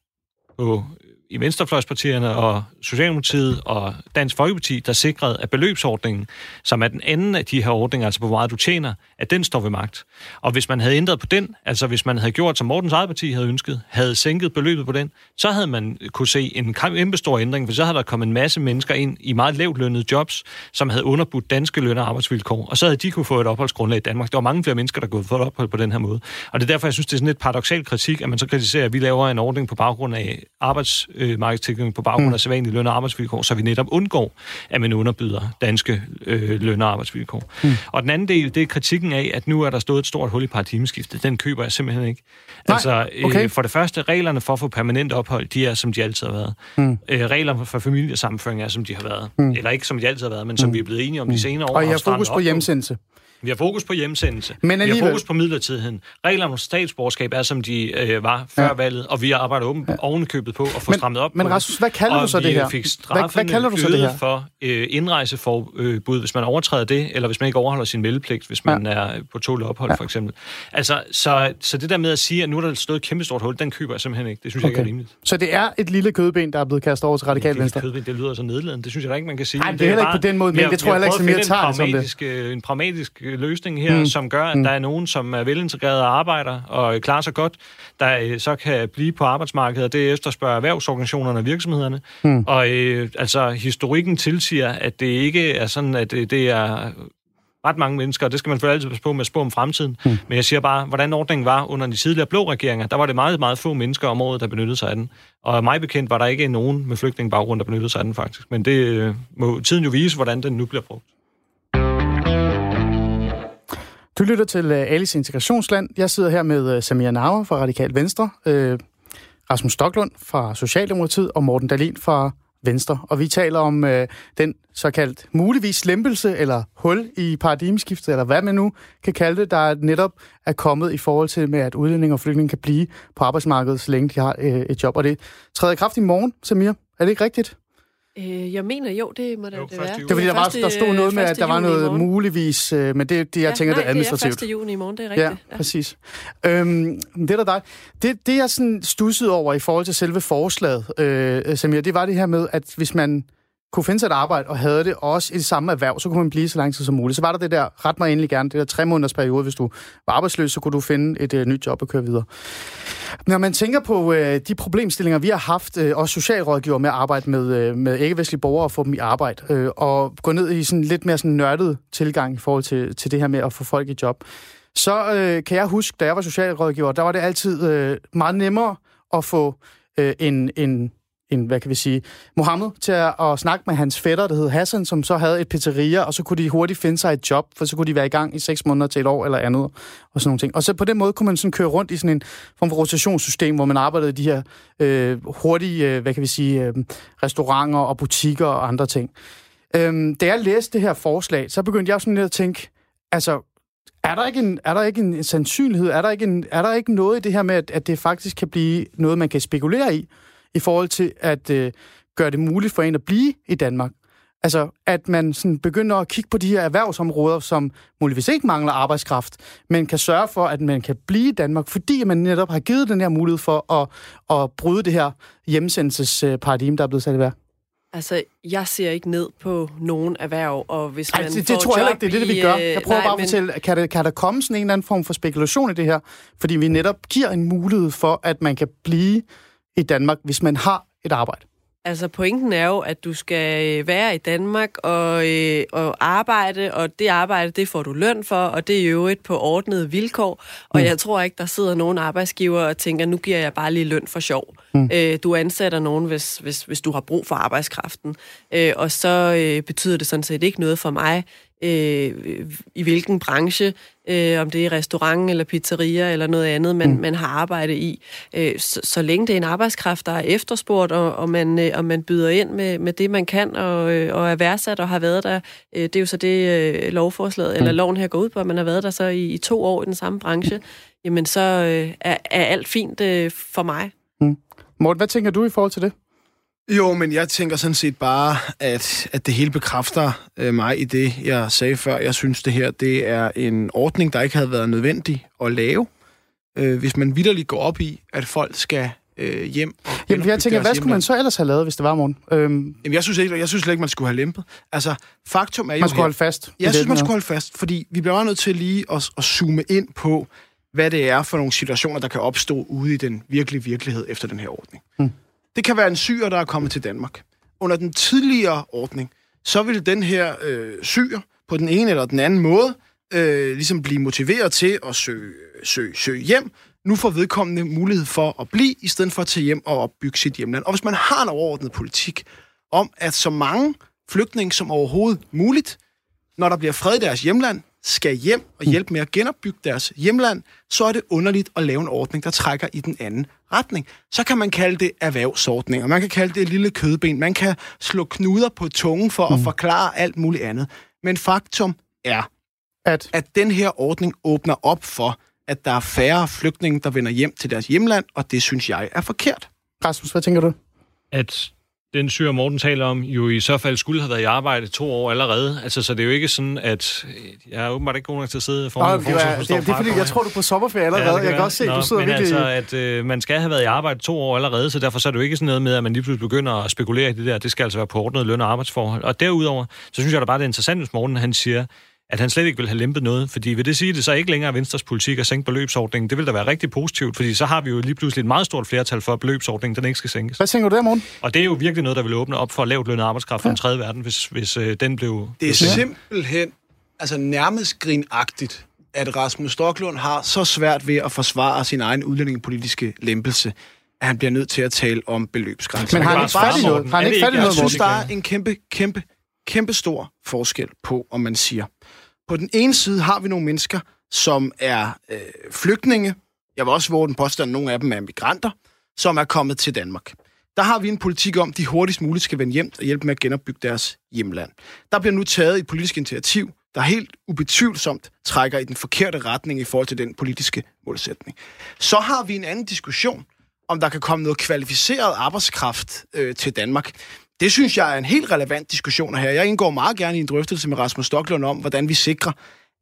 på i venstrefløjspartierne og Socialdemokratiet og Dansk Folkeparti, der sikrede, at beløbsordningen, som er den anden af de her ordninger, altså på hvor meget du tjener, at den står ved magt. Og hvis man havde ændret på den, altså hvis man havde gjort, som Mortens eget parti havde ønsket, havde sænket beløbet på den, så havde man kunne se en kæmpe stor ændring, for så havde der kommet en masse mennesker ind i meget lavt lønnede jobs, som havde underbudt danske løn- og arbejdsvilkår, og så havde de kunne få et opholdsgrundlag i Danmark. Der var mange flere mennesker, der kunne få et ophold på den her måde. Og det er derfor, jeg synes, det er sådan lidt paradoxal kritik, at man så kritiserer, at vi laver en ordning på baggrund af arbejdsmarkedstilknytning på baggrund af sædvanlige løn- og arbejdsvilkår, så vi netop undgår, at man underbyder danske øh, løn- og arbejdsvilkår. Mm. Og den anden del, det er kritikken af, at nu er der stået et stort hul i paradigmeskiftet. Den køber jeg simpelthen ikke. Nej, altså, øh, okay. for det første, reglerne for at få permanent ophold, de er, som de altid har været. Mm. Øh, reglerne for familiesammenføring er, som de har været. Mm. Eller ikke, som de altid har været, men som vi er blevet enige om de senere år. Og I har fokus på hjemsendelse. Vi har fokus på hjemsendelse. Men vi har alligevel- fokus på midlertidigheden. Reglerne om statsborgerskab er, som de øh, var før Ja. valget, og vi arbejder åben, ja. ovenikøbet på at få Men- strammet op men Rasmus, hvad kalder du så det her? fik Hvad- hvad kalder du så det her? for øh, indrejseforbud, hvis man overtræder det, eller hvis man ikke overholder sin meldepligt, hvis man ja. er på tålet ophold, ja. for eksempel. Altså, så, så det der med at sige, at nu er der stået et kæmpe stort hul, den køber jeg simpelthen ikke. Det synes okay. jeg ikke er rimeligt. Så det er et lille kødben, der er blevet kastet over til radikal Det, venstre. kødben, det lyder så nedladende. Det synes jeg da ikke, man kan sige. Nej, det er heller ikke på den måde, men har- jeg tror har heller ikke, mere finde tager det som det. en pragmatisk, øh, øh, løsning her, mm. som gør, at mm. der er nogen, som er velintegrerede og arbejder og klarer sig godt, der øh, så kan blive på arbejdsmarkedet, og det efterspørger erhvervsorganisationerne og virksomhederne. Mm. Og øh, altså, historikken tilsiger, at det ikke er sådan, at det, det er ret mange mennesker, og det skal man selvfølgelig altid passe på med at spå om fremtiden. Mm. Men jeg siger bare, hvordan ordningen var under de tidligere blå regeringer, der var det meget, meget få mennesker om året, der benyttede sig af den. Og mig bekendt var der ikke nogen med flygtningebaggrund, der benyttede sig af den faktisk. Men det øh, må tiden jo vise, hvordan den nu bliver brugt. Du lytter til øh, Alice Integrationsland. Jeg sidder her med øh, Samir Samia Nauer fra Radikal Venstre, øh, Rasmus Stoklund fra Socialdemokratiet og Morten Dalin fra Venstre. Og vi taler om øh, den såkaldt muligvis lempelse eller hul i paradigmeskiftet, eller hvad man nu kan kalde det, der netop er kommet i forhold til med, at udlændinge og flygtninge kan blive på arbejdsmarkedet, så længe de har øh, et job. Og det træder i kraft i morgen, Samir. Er det ikke rigtigt? Øh, jeg mener, jo, det må det, Jo, det være. Det er fordi, der, var, der stod noget med, at der var noget muligvis, øh, men det, det jeg tænker, nej, det er administrativt. det er 1. juni i morgen, det er Ja, rigtigt. præcis. Øhm, det er da dig. Det, det, jeg sådan stussede over i forhold til selve forslaget, øh, Samir, det var det her med, at hvis man kunne finde sig et arbejde og havde det også i det samme erhverv, så kunne man blive så lang tid som muligt. Så var der det der, ret mig endelig gerne, det der tre måneders periode, hvis du var arbejdsløs, så kunne du finde et øh, nyt job og køre videre. Når man tænker på øh, de problemstillinger, vi har haft, øh, også socialrådgiver med at arbejde med, øh, med ikke-vestlige borgere og få dem i arbejde, øh, og gå ned i sådan lidt mere sådan nørdet tilgang i forhold til, til det her med at få folk i job, så øh, kan jeg huske, da jeg var socialrådgiver, der var det altid øh, meget nemmere at få øh, en, en, en, hvad kan vi sige, Mohammed til at, at snakke med hans fætter, der hed Hassan, som så havde et pizzeria, og så kunne de hurtigt finde sig et job, for så kunne de være i gang i seks måneder til et år eller andet, og sådan nogle ting. Og så på den måde kunne man sådan køre rundt i sådan en form for rotationssystem, hvor man arbejdede i de her øh, hurtige, øh, hvad kan vi sige, øh, restauranter og butikker og andre ting. Øhm, da jeg læste det her forslag, så begyndte jeg sådan lidt at tænke, altså, er der ikke en, er der ikke en sandsynlighed? Er der ikke, en, er der ikke noget i det her med, at, at det faktisk kan blive noget, man kan spekulere i, i forhold til at øh, gøre det muligt for en at blive i Danmark? Altså, at man sådan begynder at kigge på de her erhvervsområder, som muligvis ikke mangler arbejdskraft, men kan sørge for, at man kan blive i Danmark, fordi man netop har givet den her mulighed for at, at bryde det her hjemsendelsesparadigme, der er blevet sat i værk. Altså, jeg ser ikke ned på nogen erhverv, og hvis Ej, man det, får det tror jeg ikke, det er det, det vi gør. øh, Jeg prøver nej, bare at men- fortælle, kan, det, kan der komme sådan en eller anden form for spekulation i det her? Fordi vi netop giver en mulighed for, at man kan blive i Danmark, hvis man har et arbejde. Altså, pointen er jo, at du skal øh, være i Danmark og, øh, og arbejde, og det arbejde, det får du løn for, og det er jo et på ordnede vilkår. Og Mm. jeg tror ikke, der sidder nogen arbejdsgiver og tænker, nu giver jeg bare lige løn for sjov. Mm. Øh, du ansætter nogen, hvis, hvis, hvis du har brug for arbejdskraften. Øh, og så øh, betyder det sådan set ikke noget for mig, øh, i hvilken branche, øh, om det er restaurant eller pizzeria eller noget andet, man, mm. man har arbejde i. Øh, så, så længe det er en arbejdskraft, der er efterspurgt, og, og, man, øh, og man byder ind med, med det, man kan, og, øh, og er værdsat og har været der. Øh, det er jo så det, øh, lovforslaget, eller loven her går ud på, at man har været der så i, i to år i den samme branche. Jamen, så øh, er, er alt fint øh, for mig. Morten, hvad tænker du i forhold til det? Jo, men jeg tænker sådan set bare, at, at det hele bekræfter øh, mig i det, jeg sagde før. Jeg synes, det her det er en ordning, der ikke havde været nødvendig at lave. Øh, hvis man vidderligt går op i, at folk skal øh, hjem. og Jamen, jeg tænker, hvad skulle man hjemland. så ellers have lavet, hvis det var morgen? Øhm, Jamen, jeg synes, ikke, jeg synes slet ikke, man skulle have lempet. Altså, faktum er jo man skulle her- holde fast. Jeg synes, man skulle holde fast, fordi vi bliver nødt til lige at, at zoome ind på, hvad det er for nogle situationer, der kan opstå ude i den virkelige virkelighed efter den her ordning. Hmm. Det kan være en syr, der er kommet til Danmark. Under den tidligere ordning, så ville den her øh, syr på den ene eller den anden måde øh, ligesom blive motiveret til at søge, søge, søge hjem. Nu får vedkommende mulighed for at blive, i stedet for at tage hjem og opbygge sit hjemland. Og hvis man har en overordnet politik om, at så mange flygtninge som overhovedet muligt når der bliver fred i deres hjemland, skal hjem og hjælpe med at genopbygge deres hjemland, så er det underligt at lave en ordning, der trækker i den anden retning. Så kan man kalde det erhvervsordninger, man kan kalde det et lille kødben, man kan slå knuder på tungen for at forklare alt muligt andet. Men faktum er, At, at den her ordning åbner op for, at der er færre flygtninge, der vender hjem til deres hjemland, og det synes jeg er forkert. Rasmus, hvad tænker du? at den syr, Morten taler om, jo i så fald skulle have været i arbejde to år allerede. Altså, så det er jo ikke sådan, at øh, jeg er åbenbart ikke god nok til at sidde foran Nå, det, er, det, er, det er fordi, jeg tror, du er på sommerferie allerede. det jeg kan godt se, Nå, du sidder men virkelig... altså, at øh, man skal have været i arbejde to år allerede, så derfor så er det jo ikke sådan noget med, at man lige pludselig begynder at spekulere i det der. Det skal altså være på ordnet løn- og arbejdsforhold. Og derudover, så synes jeg da bare, det er interessant, hvis Morten han siger, at han slet ikke vil have lempet noget. Fordi vil det sige, at det så ikke længere er Venstres politik at sænke beløbsordningen? Det vil da være rigtig positivt, fordi så har vi jo lige pludselig et meget stort flertal for, at beløbsordningen den ikke skal sænkes. Hvad tænker du der, morgen? Og det er jo virkelig noget, der vil åbne op for lavt lønnet arbejdskraft fra den tredje verden, hvis, hvis øh, den blev... Det er simpelthen altså nærmest grinagtigt, at Rasmus Stocklund har så svært ved at forsvare sin egen udlændingepolitiske lempelse, at han bliver nødt til at tale om beløbsgrænser. Men har han bare ikke fat i noget? Har han ikke fat i noget, Jeg synes, der er en kæmpe, kæmpe, kæmpe stor forskel på, om man siger. På den ene side har vi nogle mennesker, som er øh, flygtninge. Jeg vil også våge den påstand, at nogle af dem er migranter, som er kommet til Danmark. der har vi en politik om, at de hurtigst muligt skal vende hjem og hjælpe med at genopbygge deres hjemland. Der bliver nu taget et politisk initiativ, der helt ubetvivlsomt trækker i den forkerte retning i forhold til den politiske målsætning. Så har vi en anden diskussion, om der kan komme noget kvalificeret arbejdskraft øh, til Danmark. Det synes jeg er en helt relevant diskussion her. Jeg indgår meget gerne i en drøftelse med Rasmus Stocklund om, hvordan vi sikrer,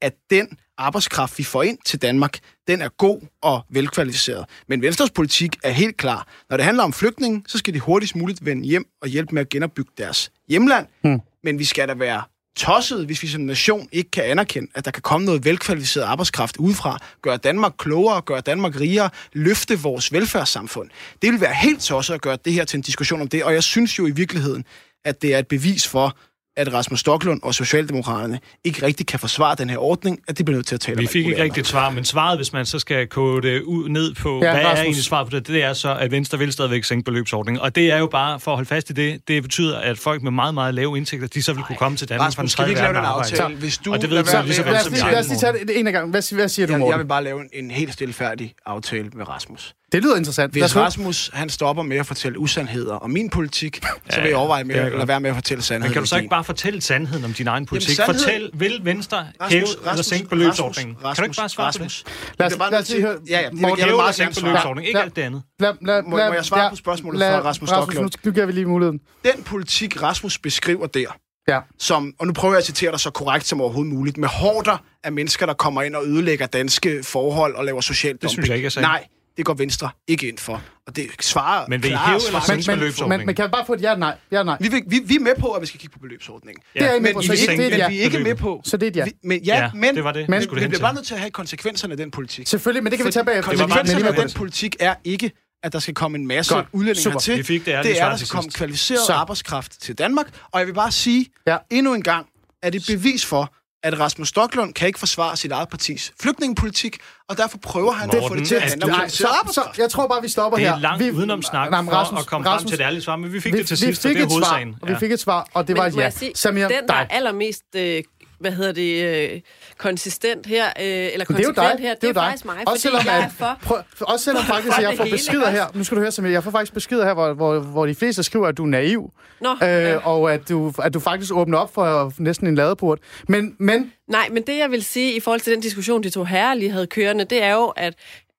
at den arbejdskraft, vi får ind til Danmark, den er god og velkvalificeret. Men Venstres politik er helt klar. Når det handler om flygtninge, så skal de hurtigst muligt vende hjem og hjælpe med at genopbygge deres hjemland. Hmm. Men vi skal da være tosset, hvis vi som nation ikke kan anerkende, at der kan komme noget velkvalificeret arbejdskraft udefra, gøre Danmark klogere, gøre Danmark rigere, løfte vores velfærdssamfund. Det vil være helt tosset at gøre det her til en diskussion om det, og jeg synes jo i virkeligheden, at det er et bevis for, at Rasmus Stocklund og Socialdemokraterne ikke rigtig kan forsvare den her ordning, at de bliver nødt til at tale Vi fik ikke rigtigt svar, men svaret, hvis man så skal kode det ud, ned på, ja, hvad Rasmus. er egentlig svaret på det, det er så, at Venstre vil stadigvæk sænke beløbsordningen. Og det er jo bare, for at holde fast i det, det betyder, at folk med meget, meget lave indtægter, de så vil kunne komme til Danmark Rasmus, fra den tredje verden og arbejde. Hvis du og det ved vi lige så vel som Lad os lige tage det en af gang. Hvad, hvad siger du, Morten? Jeg vil bare lave en, en helt stilfærdig aftale med Rasmus. Det lyder interessant. Hvis Rasmus han stopper med at fortælle usandheder om min politik, så vil jeg overveje med at lade være med at fortælle sandheden. Men kan du så ikke bare fortælle sandheden om din egen politik? Jamen, Fortæl, vil Venstre hæve eller sænke beløbsordningen? Kan du ikke bare svare Rasmus, på det? Lad os, lad os lige høre. Ja, ja. Må hæve eller sænke beløbsordningen, ikke alt det andet. Lad, lad, må, må jeg svare på spørgsmålet fra Rasmus Stocklund? Nu giver vi lige muligheden. Den politik, Rasmus beskriver der, ja. som, og nu prøver jeg at citere dig så korrekt som overhovedet muligt, med hårder af mennesker, der kommer ind og ødelægger danske forhold og laver social dumping. Det synes jeg ikke, jeg sagde. Nej, det går Venstre ikke ind for. Og det svarer Men vil I hæve eller sænke beløbsordningen? Men, men, kan jeg bare få et ja nej? Ja, nej. Vi, vi, vi er med på, at vi skal kigge på beløbsordningen. Ja. Det er I med på, så vi, det, det, men vi er ikke med på. Så det er ja. Vi, men, ja, ja, men, det var det. Men, det vi bliver bare nødt til at have konsekvenserne af den politik. Selvfølgelig, men det kan vi tage bagefter. Konsekvenserne af den politik er ikke, at der skal komme en masse Godt. udlændinge hertil. Vi fik det, det er, at der skal komme kvalificeret arbejdskraft til Danmark. Og jeg vil bare sige endnu en gang, at det bevis for, at Rasmus Stocklund kan ikke forsvare sit eget partis flygtningepolitik, og derfor prøver han Morten, at få det til at handle om så, så, jeg tror bare, vi stopper her. Det er langt vi, udenom snak nej, Rasmus, for at komme Rasmus, frem til det ærlige svar, men vi fik vi, det til sidst, vi fik og det er hovedsagen. Svar, og vi fik et svar, og det men, var et ja. Sige, Samir, den, der er allermest øh, hvad hedder det, øh, konsistent her, øh, eller konsekvent er her, det, det er, er faktisk mig, også selvom, jeg er for... Prøv, også selvom faktisk, jeg får beskeder her, nu skal du høre, Samir, jeg får faktisk beskeder her, hvor, hvor, hvor de fleste skriver, at du er naiv, Nå, øh, ja. og at du, at du faktisk åbner op for næsten en ladeport. Men, men... Nej, men det jeg vil sige i forhold til den diskussion, de to herrer lige havde kørende, det er jo, at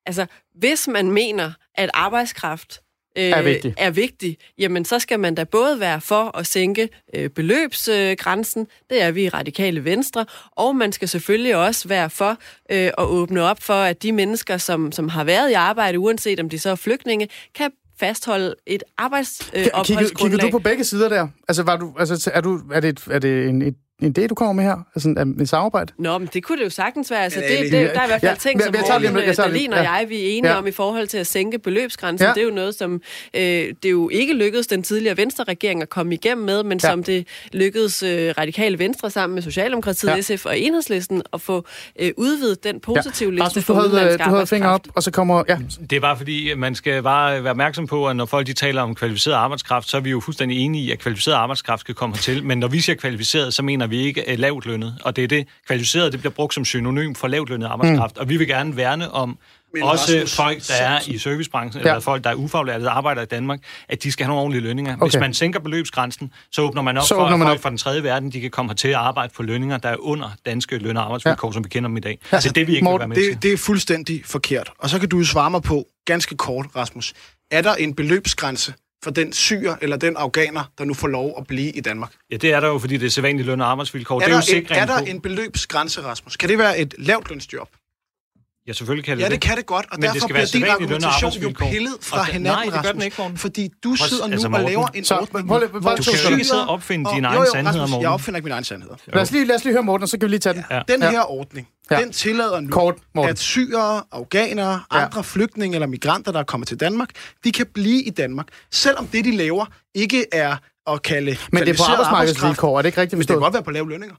altså, hvis man mener, at arbejdskraft øh, er, vigtig. er vigtig, jamen så skal man da både være for at sænke øh, beløbsgrænsen, øh, det er vi i Radikale Venstre, og man skal selvfølgelig også være for øh, at åbne op for, at de mennesker, som, som har været i arbejde, uanset om de så er flygtninge, kan fastholde et arbejdsopholdsgrundlag. Øh, kigger, du på begge sider der? Altså, var du, altså er, du, er det, et, er det en, et en idé, du kommer med her? Altså en, en samarbejde? Nå, men det kunne det jo sagtens være. Altså, det, det, der er i hvert fald ja, ting, som Morten, Dahlin og jeg vi er enige ja. om i forhold til at sænke beløbsgrænsen. Ja. Det er jo noget, som øh, det jo ikke lykkedes den tidligere Venstre-regering at komme igennem med, men ja. som det lykkedes øh, radikale Venstre sammen med Socialdemokratiet, ja. SF og Enhedslisten at få øh, udvidet den positive ja. liste Rasmus, for du havde, du havde finger op, og så kommer... Ja. Det er bare fordi, man skal bare være opmærksom på, at når folk de taler om kvalificeret arbejdskraft, så er vi jo fuldstændig enige i, at kvalificeret arbejdskraft skal komme til. Men når vi siger kvalificeret, så mener vi ikke uh, lavt lønnet. Og det er det, kvalificeret, det bliver brugt som synonym for lavt lønnet arbejdskraft. Mm. Og vi vil gerne værne om men også Rasmus, folk, der er i servicebranchen, ja. eller folk, der er ufaglærte, der arbejder i Danmark, at de skal have nogle ordentlige lønninger. Okay. Hvis man sænker beløbsgrænsen, så åbner man op så for, at folk fra den tredje verden, de kan komme hertil og arbejde på lønninger, der er under danske løn- og arbejdsvilkår, ja. som vi kender dem i dag. Ja. Altså, det vi ikke Morten, vil være med det, til. Det er fuldstændig forkert. Og så kan du jo svare mig på, ganske kort, Rasmus. Er der en beløbsgrænse for den syr eller den afghaner, der nu får lov at blive i Danmark? Ja, det er der jo, fordi det er sædvanligt løn- og arbejdsvilkår. Er det er, der, jo en, er der en beløbsgrænse, Rasmus? Kan det være et lavt lønsjob? Ja, selvfølgelig kan det Ja, det kan det godt, og Men derfor bliver din argumentation jo pillet fra okay. hinanden, Nej, det gør den ikke, Morten. Fordi du sidder nu altså, og laver en så, ordning, hvor du skal ikke sidde og opfinde dine egne sandheder, Morten. Jeg opfinder ikke mine egne sandheder. Lad os, lige, lad os lige høre Morten, så kan vi lige tage den. Ja. Den her ordning, ja. den tillader nu, Kort, at syrere, afghanere, andre ja. flygtninge eller migranter, der er kommet til Danmark, de kan blive i Danmark, selvom det, de laver, ikke er at kalde Men det er på arbejdsmarkedsvilkår, er det ikke rigtigt forstået? Det kan godt være på lave lønninger.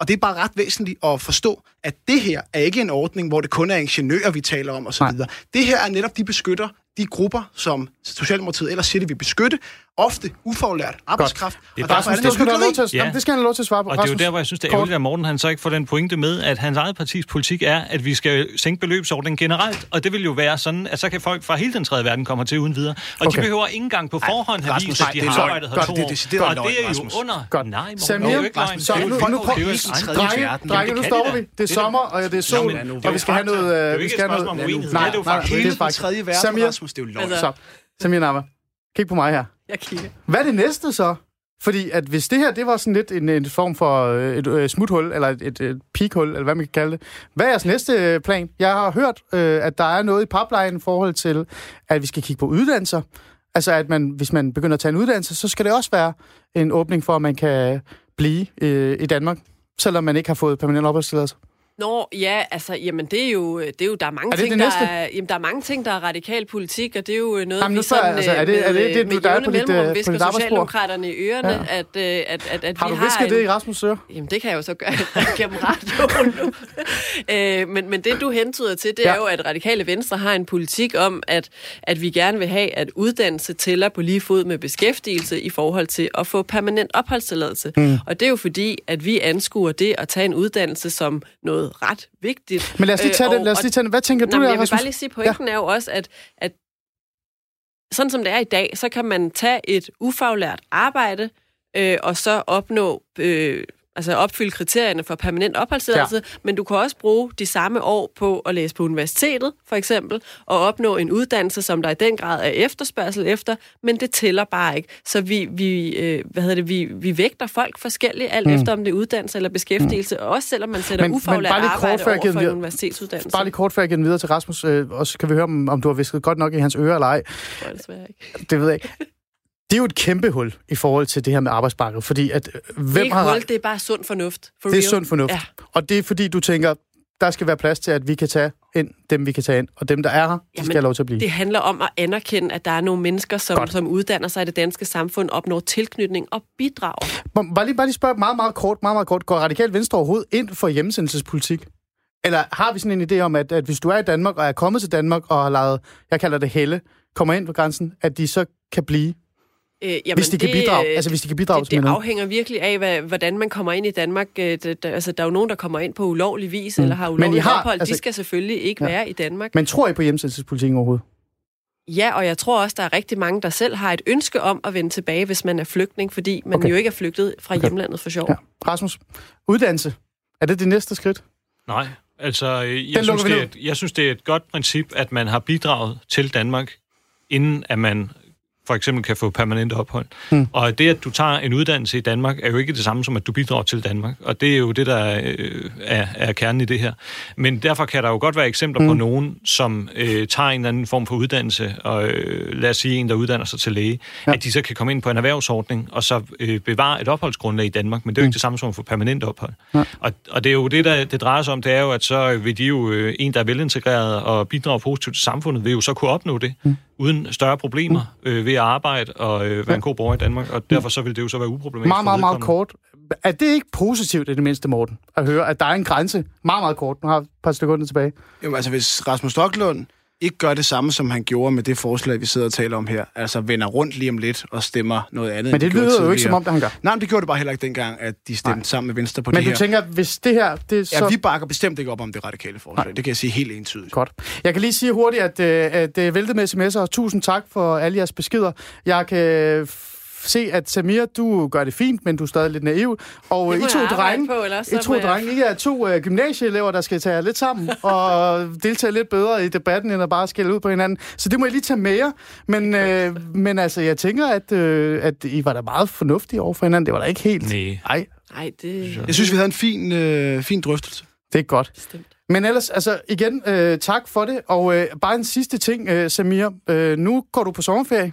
Og det er bare ret væsentligt at forstå, at det her er ikke en ordning, hvor det kun er ingeniører, vi taler om osv. Det her er netop, de beskytter de grupper, som Socialdemokratiet ellers siger, de vil beskytte, ofte ufaglært arbejdskraft. Det er og bare er sådan, det det, skal have lov til, Ja. ja. det skal han have lov til at svare på. Og det er jo Rasmus. der, hvor jeg synes, det er ærgerligt, at Morten han så ikke får den pointe med, at hans eget partis politik er, at vi skal sænke beløbsordningen generelt. Og det vil jo være sådan, at så kan folk fra hele den tredje verden komme til uden videre. Og Okay. de behøver ikke engang på forhånd have Rasmus, vist, at de det er har arbejdet her Godt, to det er år. decideret Og løgn, det er jo Rasmus. under... Godt. Nej, Morten, Samir, det er jo ikke løgn. så Det er nu- nu- det er tredje Drenge, Jamen, nu det stopper vi. de Det er sommer, og det er sol, Jamen, og vi skal have noget... Det er jo øh, Vi ikke skal et have spørgsmål om noget... uenighed. Nej, Det er jo faktisk det Hele er den tredje verden, Rasmus, det er jo løgn. Altså- så, Samir Nammer, kig på mig her. Jeg kigger. Hvad er det næste så? Fordi at hvis det her, det var sådan lidt en, en form for øh, et, et smuthul, eller et, et, et peakhul, eller hvad man kan kalde det. Hvad er jeres næste øh, plan? Jeg har hørt, øh, at der er noget i pipeline i forhold til, at vi skal kigge på uddannelser. Altså, at man, hvis man begynder at tage en uddannelse, så skal det også være en åbning for, at man kan blive øh, i Danmark, selvom man ikke har fået permanent opholdstilladelse. Nå, ja, altså, jamen, det er jo, det er jo der er mange Er det ting, det der er, jamen, der er mange ting, der er radikal politik, og det er jo noget, Jamen, vi sådan, altså, er det- er det det, med, du- der er med på dit, mellemrum øh, på visker dit arbejdsbord? Socialdemokraterne i ørerne, Ja. at, øh, at, at, at Har vi du har visket en, det i Rasmus Søre? Jamen, det kan jeg jo så gøre gennem radioen nu. øh, men, men det, du hentyder til, det Ja. er jo, at Radikale Venstre har en politik om, at, at vi gerne vil have, at uddannelse tæller på lige fod med beskæftigelse i forhold til at få permanent opholdstilladelse. Mm. Og det er jo fordi, at vi anskuer det at tage en uddannelse som noget ret vigtigt. Men lad os lige tage Øh, den. Lad os lige tage den. Hvad tænker du men der, jeg vil bare lige sige, pointen ja. er jo også, at, at sådan som det er i dag, så kan man tage et ufaglært arbejde, øh, og så opnå, øh, altså opfylde kriterierne for permanent opholdstilladelse, ja. men du kan også bruge de samme år på at læse på universitetet, for eksempel, og opnå en uddannelse, som der i den grad er efterspørgsel efter, men det tæller bare ikke. Så vi, vi, øh, hvad hedder det, vi, vi vægter folk forskelligt, alt mm. efter om det er uddannelse eller beskæftigelse, mm. og også selvom man sætter Men- men ufaglært kort, arbejde over for en universitetsuddannelse. Bare lige kort, før jeg videre til Rasmus, øh, og så kan vi høre, om, om du har visket godt nok i hans øre eller ej. ikke. Det ved jeg ikke. Det er jo et kæmpe hul i forhold til det her med arbejdsmarkedet, fordi at øh, det er hvem ikke har hul, det er bare sund fornuft. For Det er real. sund fornuft. Ja. Og det er fordi, du tænker, der skal være plads til, at vi kan tage ind dem, vi kan tage ind, og dem, der er her, de Jamen, skal have lov til at blive. Det handler om at anerkende, at der er nogle mennesker, som, Godt. som uddanner sig i det danske samfund, opnår tilknytning og bidrager. Må- Bare lige, bare lige spørge meget, meget kort, meget, meget kort. Går Radikal Venstre overhovedet ind for hjemmesendelsespolitik? Eller har vi sådan en idé om, at, at hvis du er i Danmark og er kommet til Danmark og har lavet, jeg kalder det helle, kommer ind på grænsen, at de så kan blive, Øh, jamen, hvis de kan bidrage? Altså hvis de kan bidrage det, til det afhænger virkelig af, hvad, hvordan man kommer ind i Danmark. Øh, Det, der, altså, der er jo nogen, der kommer ind på ulovlig vis, mm. eller har Men I ulovlig har- ophold. altså- De skal selvfølgelig ikke Ja. være i Danmark. Men tror I på hjemmesendelsespolitikken overhovedet? Ja, og jeg tror også, der er rigtig mange, der selv har et ønske om at vende tilbage, hvis man er flygtning, fordi man Okay. jo ikke er flygtet fra Okay. hjemlandet for sjov. Ja. Rasmus, uddannelse. Er det det næste skridt? Nej, altså øh, jeg Den synes, det er, et, jeg synes, det er et godt princip, at man har bidraget til Danmark, inden at man for eksempel kan få permanent ophold. Hmm. Mm. Og det, at du tager en uddannelse i Danmark, er jo ikke det samme som, at du bidrager til Danmark. Og det er jo det, der øh, er, er kernen i det her. Men derfor kan der jo godt være eksempler mm. på nogen, som øh, tager en eller anden form for uddannelse, og øh, lad os sige en, der uddanner sig til læge, Ja. at de så kan komme ind på en erhvervsordning, og så øh, bevare et opholdsgrundlag i Danmark. Men det er jo ikke det samme som at få permanent ophold. Ja. Og, og det er jo det, der det drejer sig om, det er jo, at så vil de jo, øh, en, der er velintegreret og bidrager positivt til samfundet, vil jo så kunne opnå det, mm. Uden større problemer øh, ved at arbejde og øh, være en god borger i Danmark, og derfor så vil det jo så være uproblematisk. Meget, meget, meget kort. Er det ikke positivt i det mindste, Morten, at høre, at der er en grænse? Meget, meget kort. Nu har jeg et par sekunder tilbage. Jamen, altså, hvis Rasmus Stocklund ikke gør det samme, som han gjorde med det forslag, vi sidder og taler om her, altså vender rundt lige om lidt og stemmer noget andet, Men det lyder jo ikke tidligere. som om, det han gør. Nej, men det gjorde det bare heller ikke dengang, at de stemte Nej. sammen med Venstre på Men det du her. tænker, hvis det her... Det så... Ja, vi bakker bestemt ikke op om det radikale forslag. Nej. Det kan jeg sige helt entydigt. Godt. Jeg kan lige sige hurtigt, at, øh, at det er væltet med sms'er, tusind tak for alle jeres beskeder. Jeg kan f- se, at Samir, du gør det fint, men du er stadig lidt naiv. Og øh, I to jeg drenge, på, I to jeg- drenge, I er to øh, gymnasieelever, der skal tage jer lidt sammen og deltage lidt bedre i debatten, end at bare skælde ud på hinanden. Så det må I lige tage med jer. Men, øh, men altså, jeg tænker, at, øh, at I var da meget fornuftige over for hinanden. Det var da ikke helt... Nej. Nej, Nej, det Jeg synes, vi havde en fin, øh, fin drøftelse. det er godt. bestemt. Men ellers, altså igen, øh, tak for det. Og øh, bare en sidste ting, øh, Samir. Øh, nu går du på sommerferie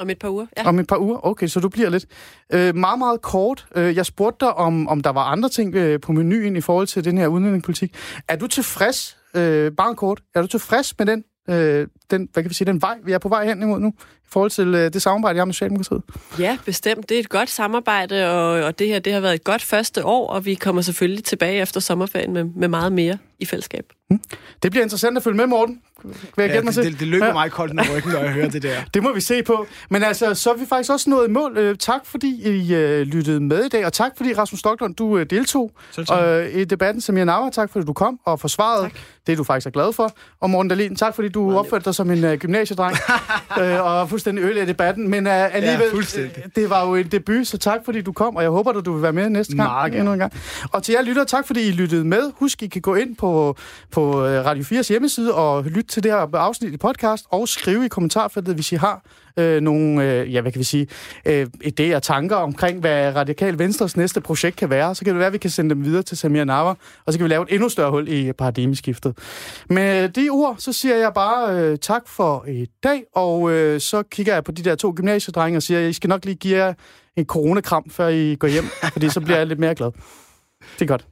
om et par uger. Ja. om et par uger. Okay, så du bliver lidt. Øh, meget, meget kort. Øh, jeg spurgte dig, om, om der var andre ting øh, på menuen i forhold til den her udlændingepolitik. Er du tilfreds, øh, bare kort, er du tilfreds med den, øh, den, hvad kan vi sige, den vej, vi er på vej hen imod nu, i forhold til øh, det samarbejde, jeg har med Socialdemokratiet? Ja, bestemt. Det er et godt samarbejde, og, og det her det har været et godt første år, og vi kommer selvfølgelig tilbage efter sommerferien med, med meget mere i fællesskab. Mm. Det bliver interessant at følge med, Morten. Vil jeg ja, mig det, det, det løber ja. mig koldt ned ryggen, når jeg hører det der. Det må vi se på. Men altså, så er vi faktisk også nået i mål. Øh, tak fordi I øh, lyttede med i dag, og tak fordi Rasmus Stocklund, du øh, deltog øh, i debatten. Samir Nauer, tak fordi du kom og forsvarede tak. det, du faktisk er glad for. Og Morten Dahlin, tak fordi du opførte dig som en øh, gymnasiedreng øh, og fuldstændig øl i debatten. Men øh, alligevel, ja, øh, det var jo en debut, så tak fordi du kom, og jeg håber, at du vil være med næste gang. Endnu en gang. Og til jer lytter, tak fordi I lyttede med. Husk, I kan gå ind på, på øh, Radio 4's hjemmeside og lytte til det her afsnit i podcast, og skrive i kommentarfeltet, hvis I har øh, nogle, øh, ja, hvad kan vi sige, øh, idéer og tanker omkring, hvad Radikal Venstres næste projekt kan være. Så kan det være, at vi kan sende dem videre til Samir Navar, og så kan vi lave et endnu større hul i paradigmeskiftet. Med de ord, så siger jeg bare øh, tak for i dag, og øh, så kigger jeg på de der to gymnasiedrenge og siger, at I skal nok lige give jer en coronakram, før I går hjem, fordi så bliver jeg lidt mere glad. Det er godt.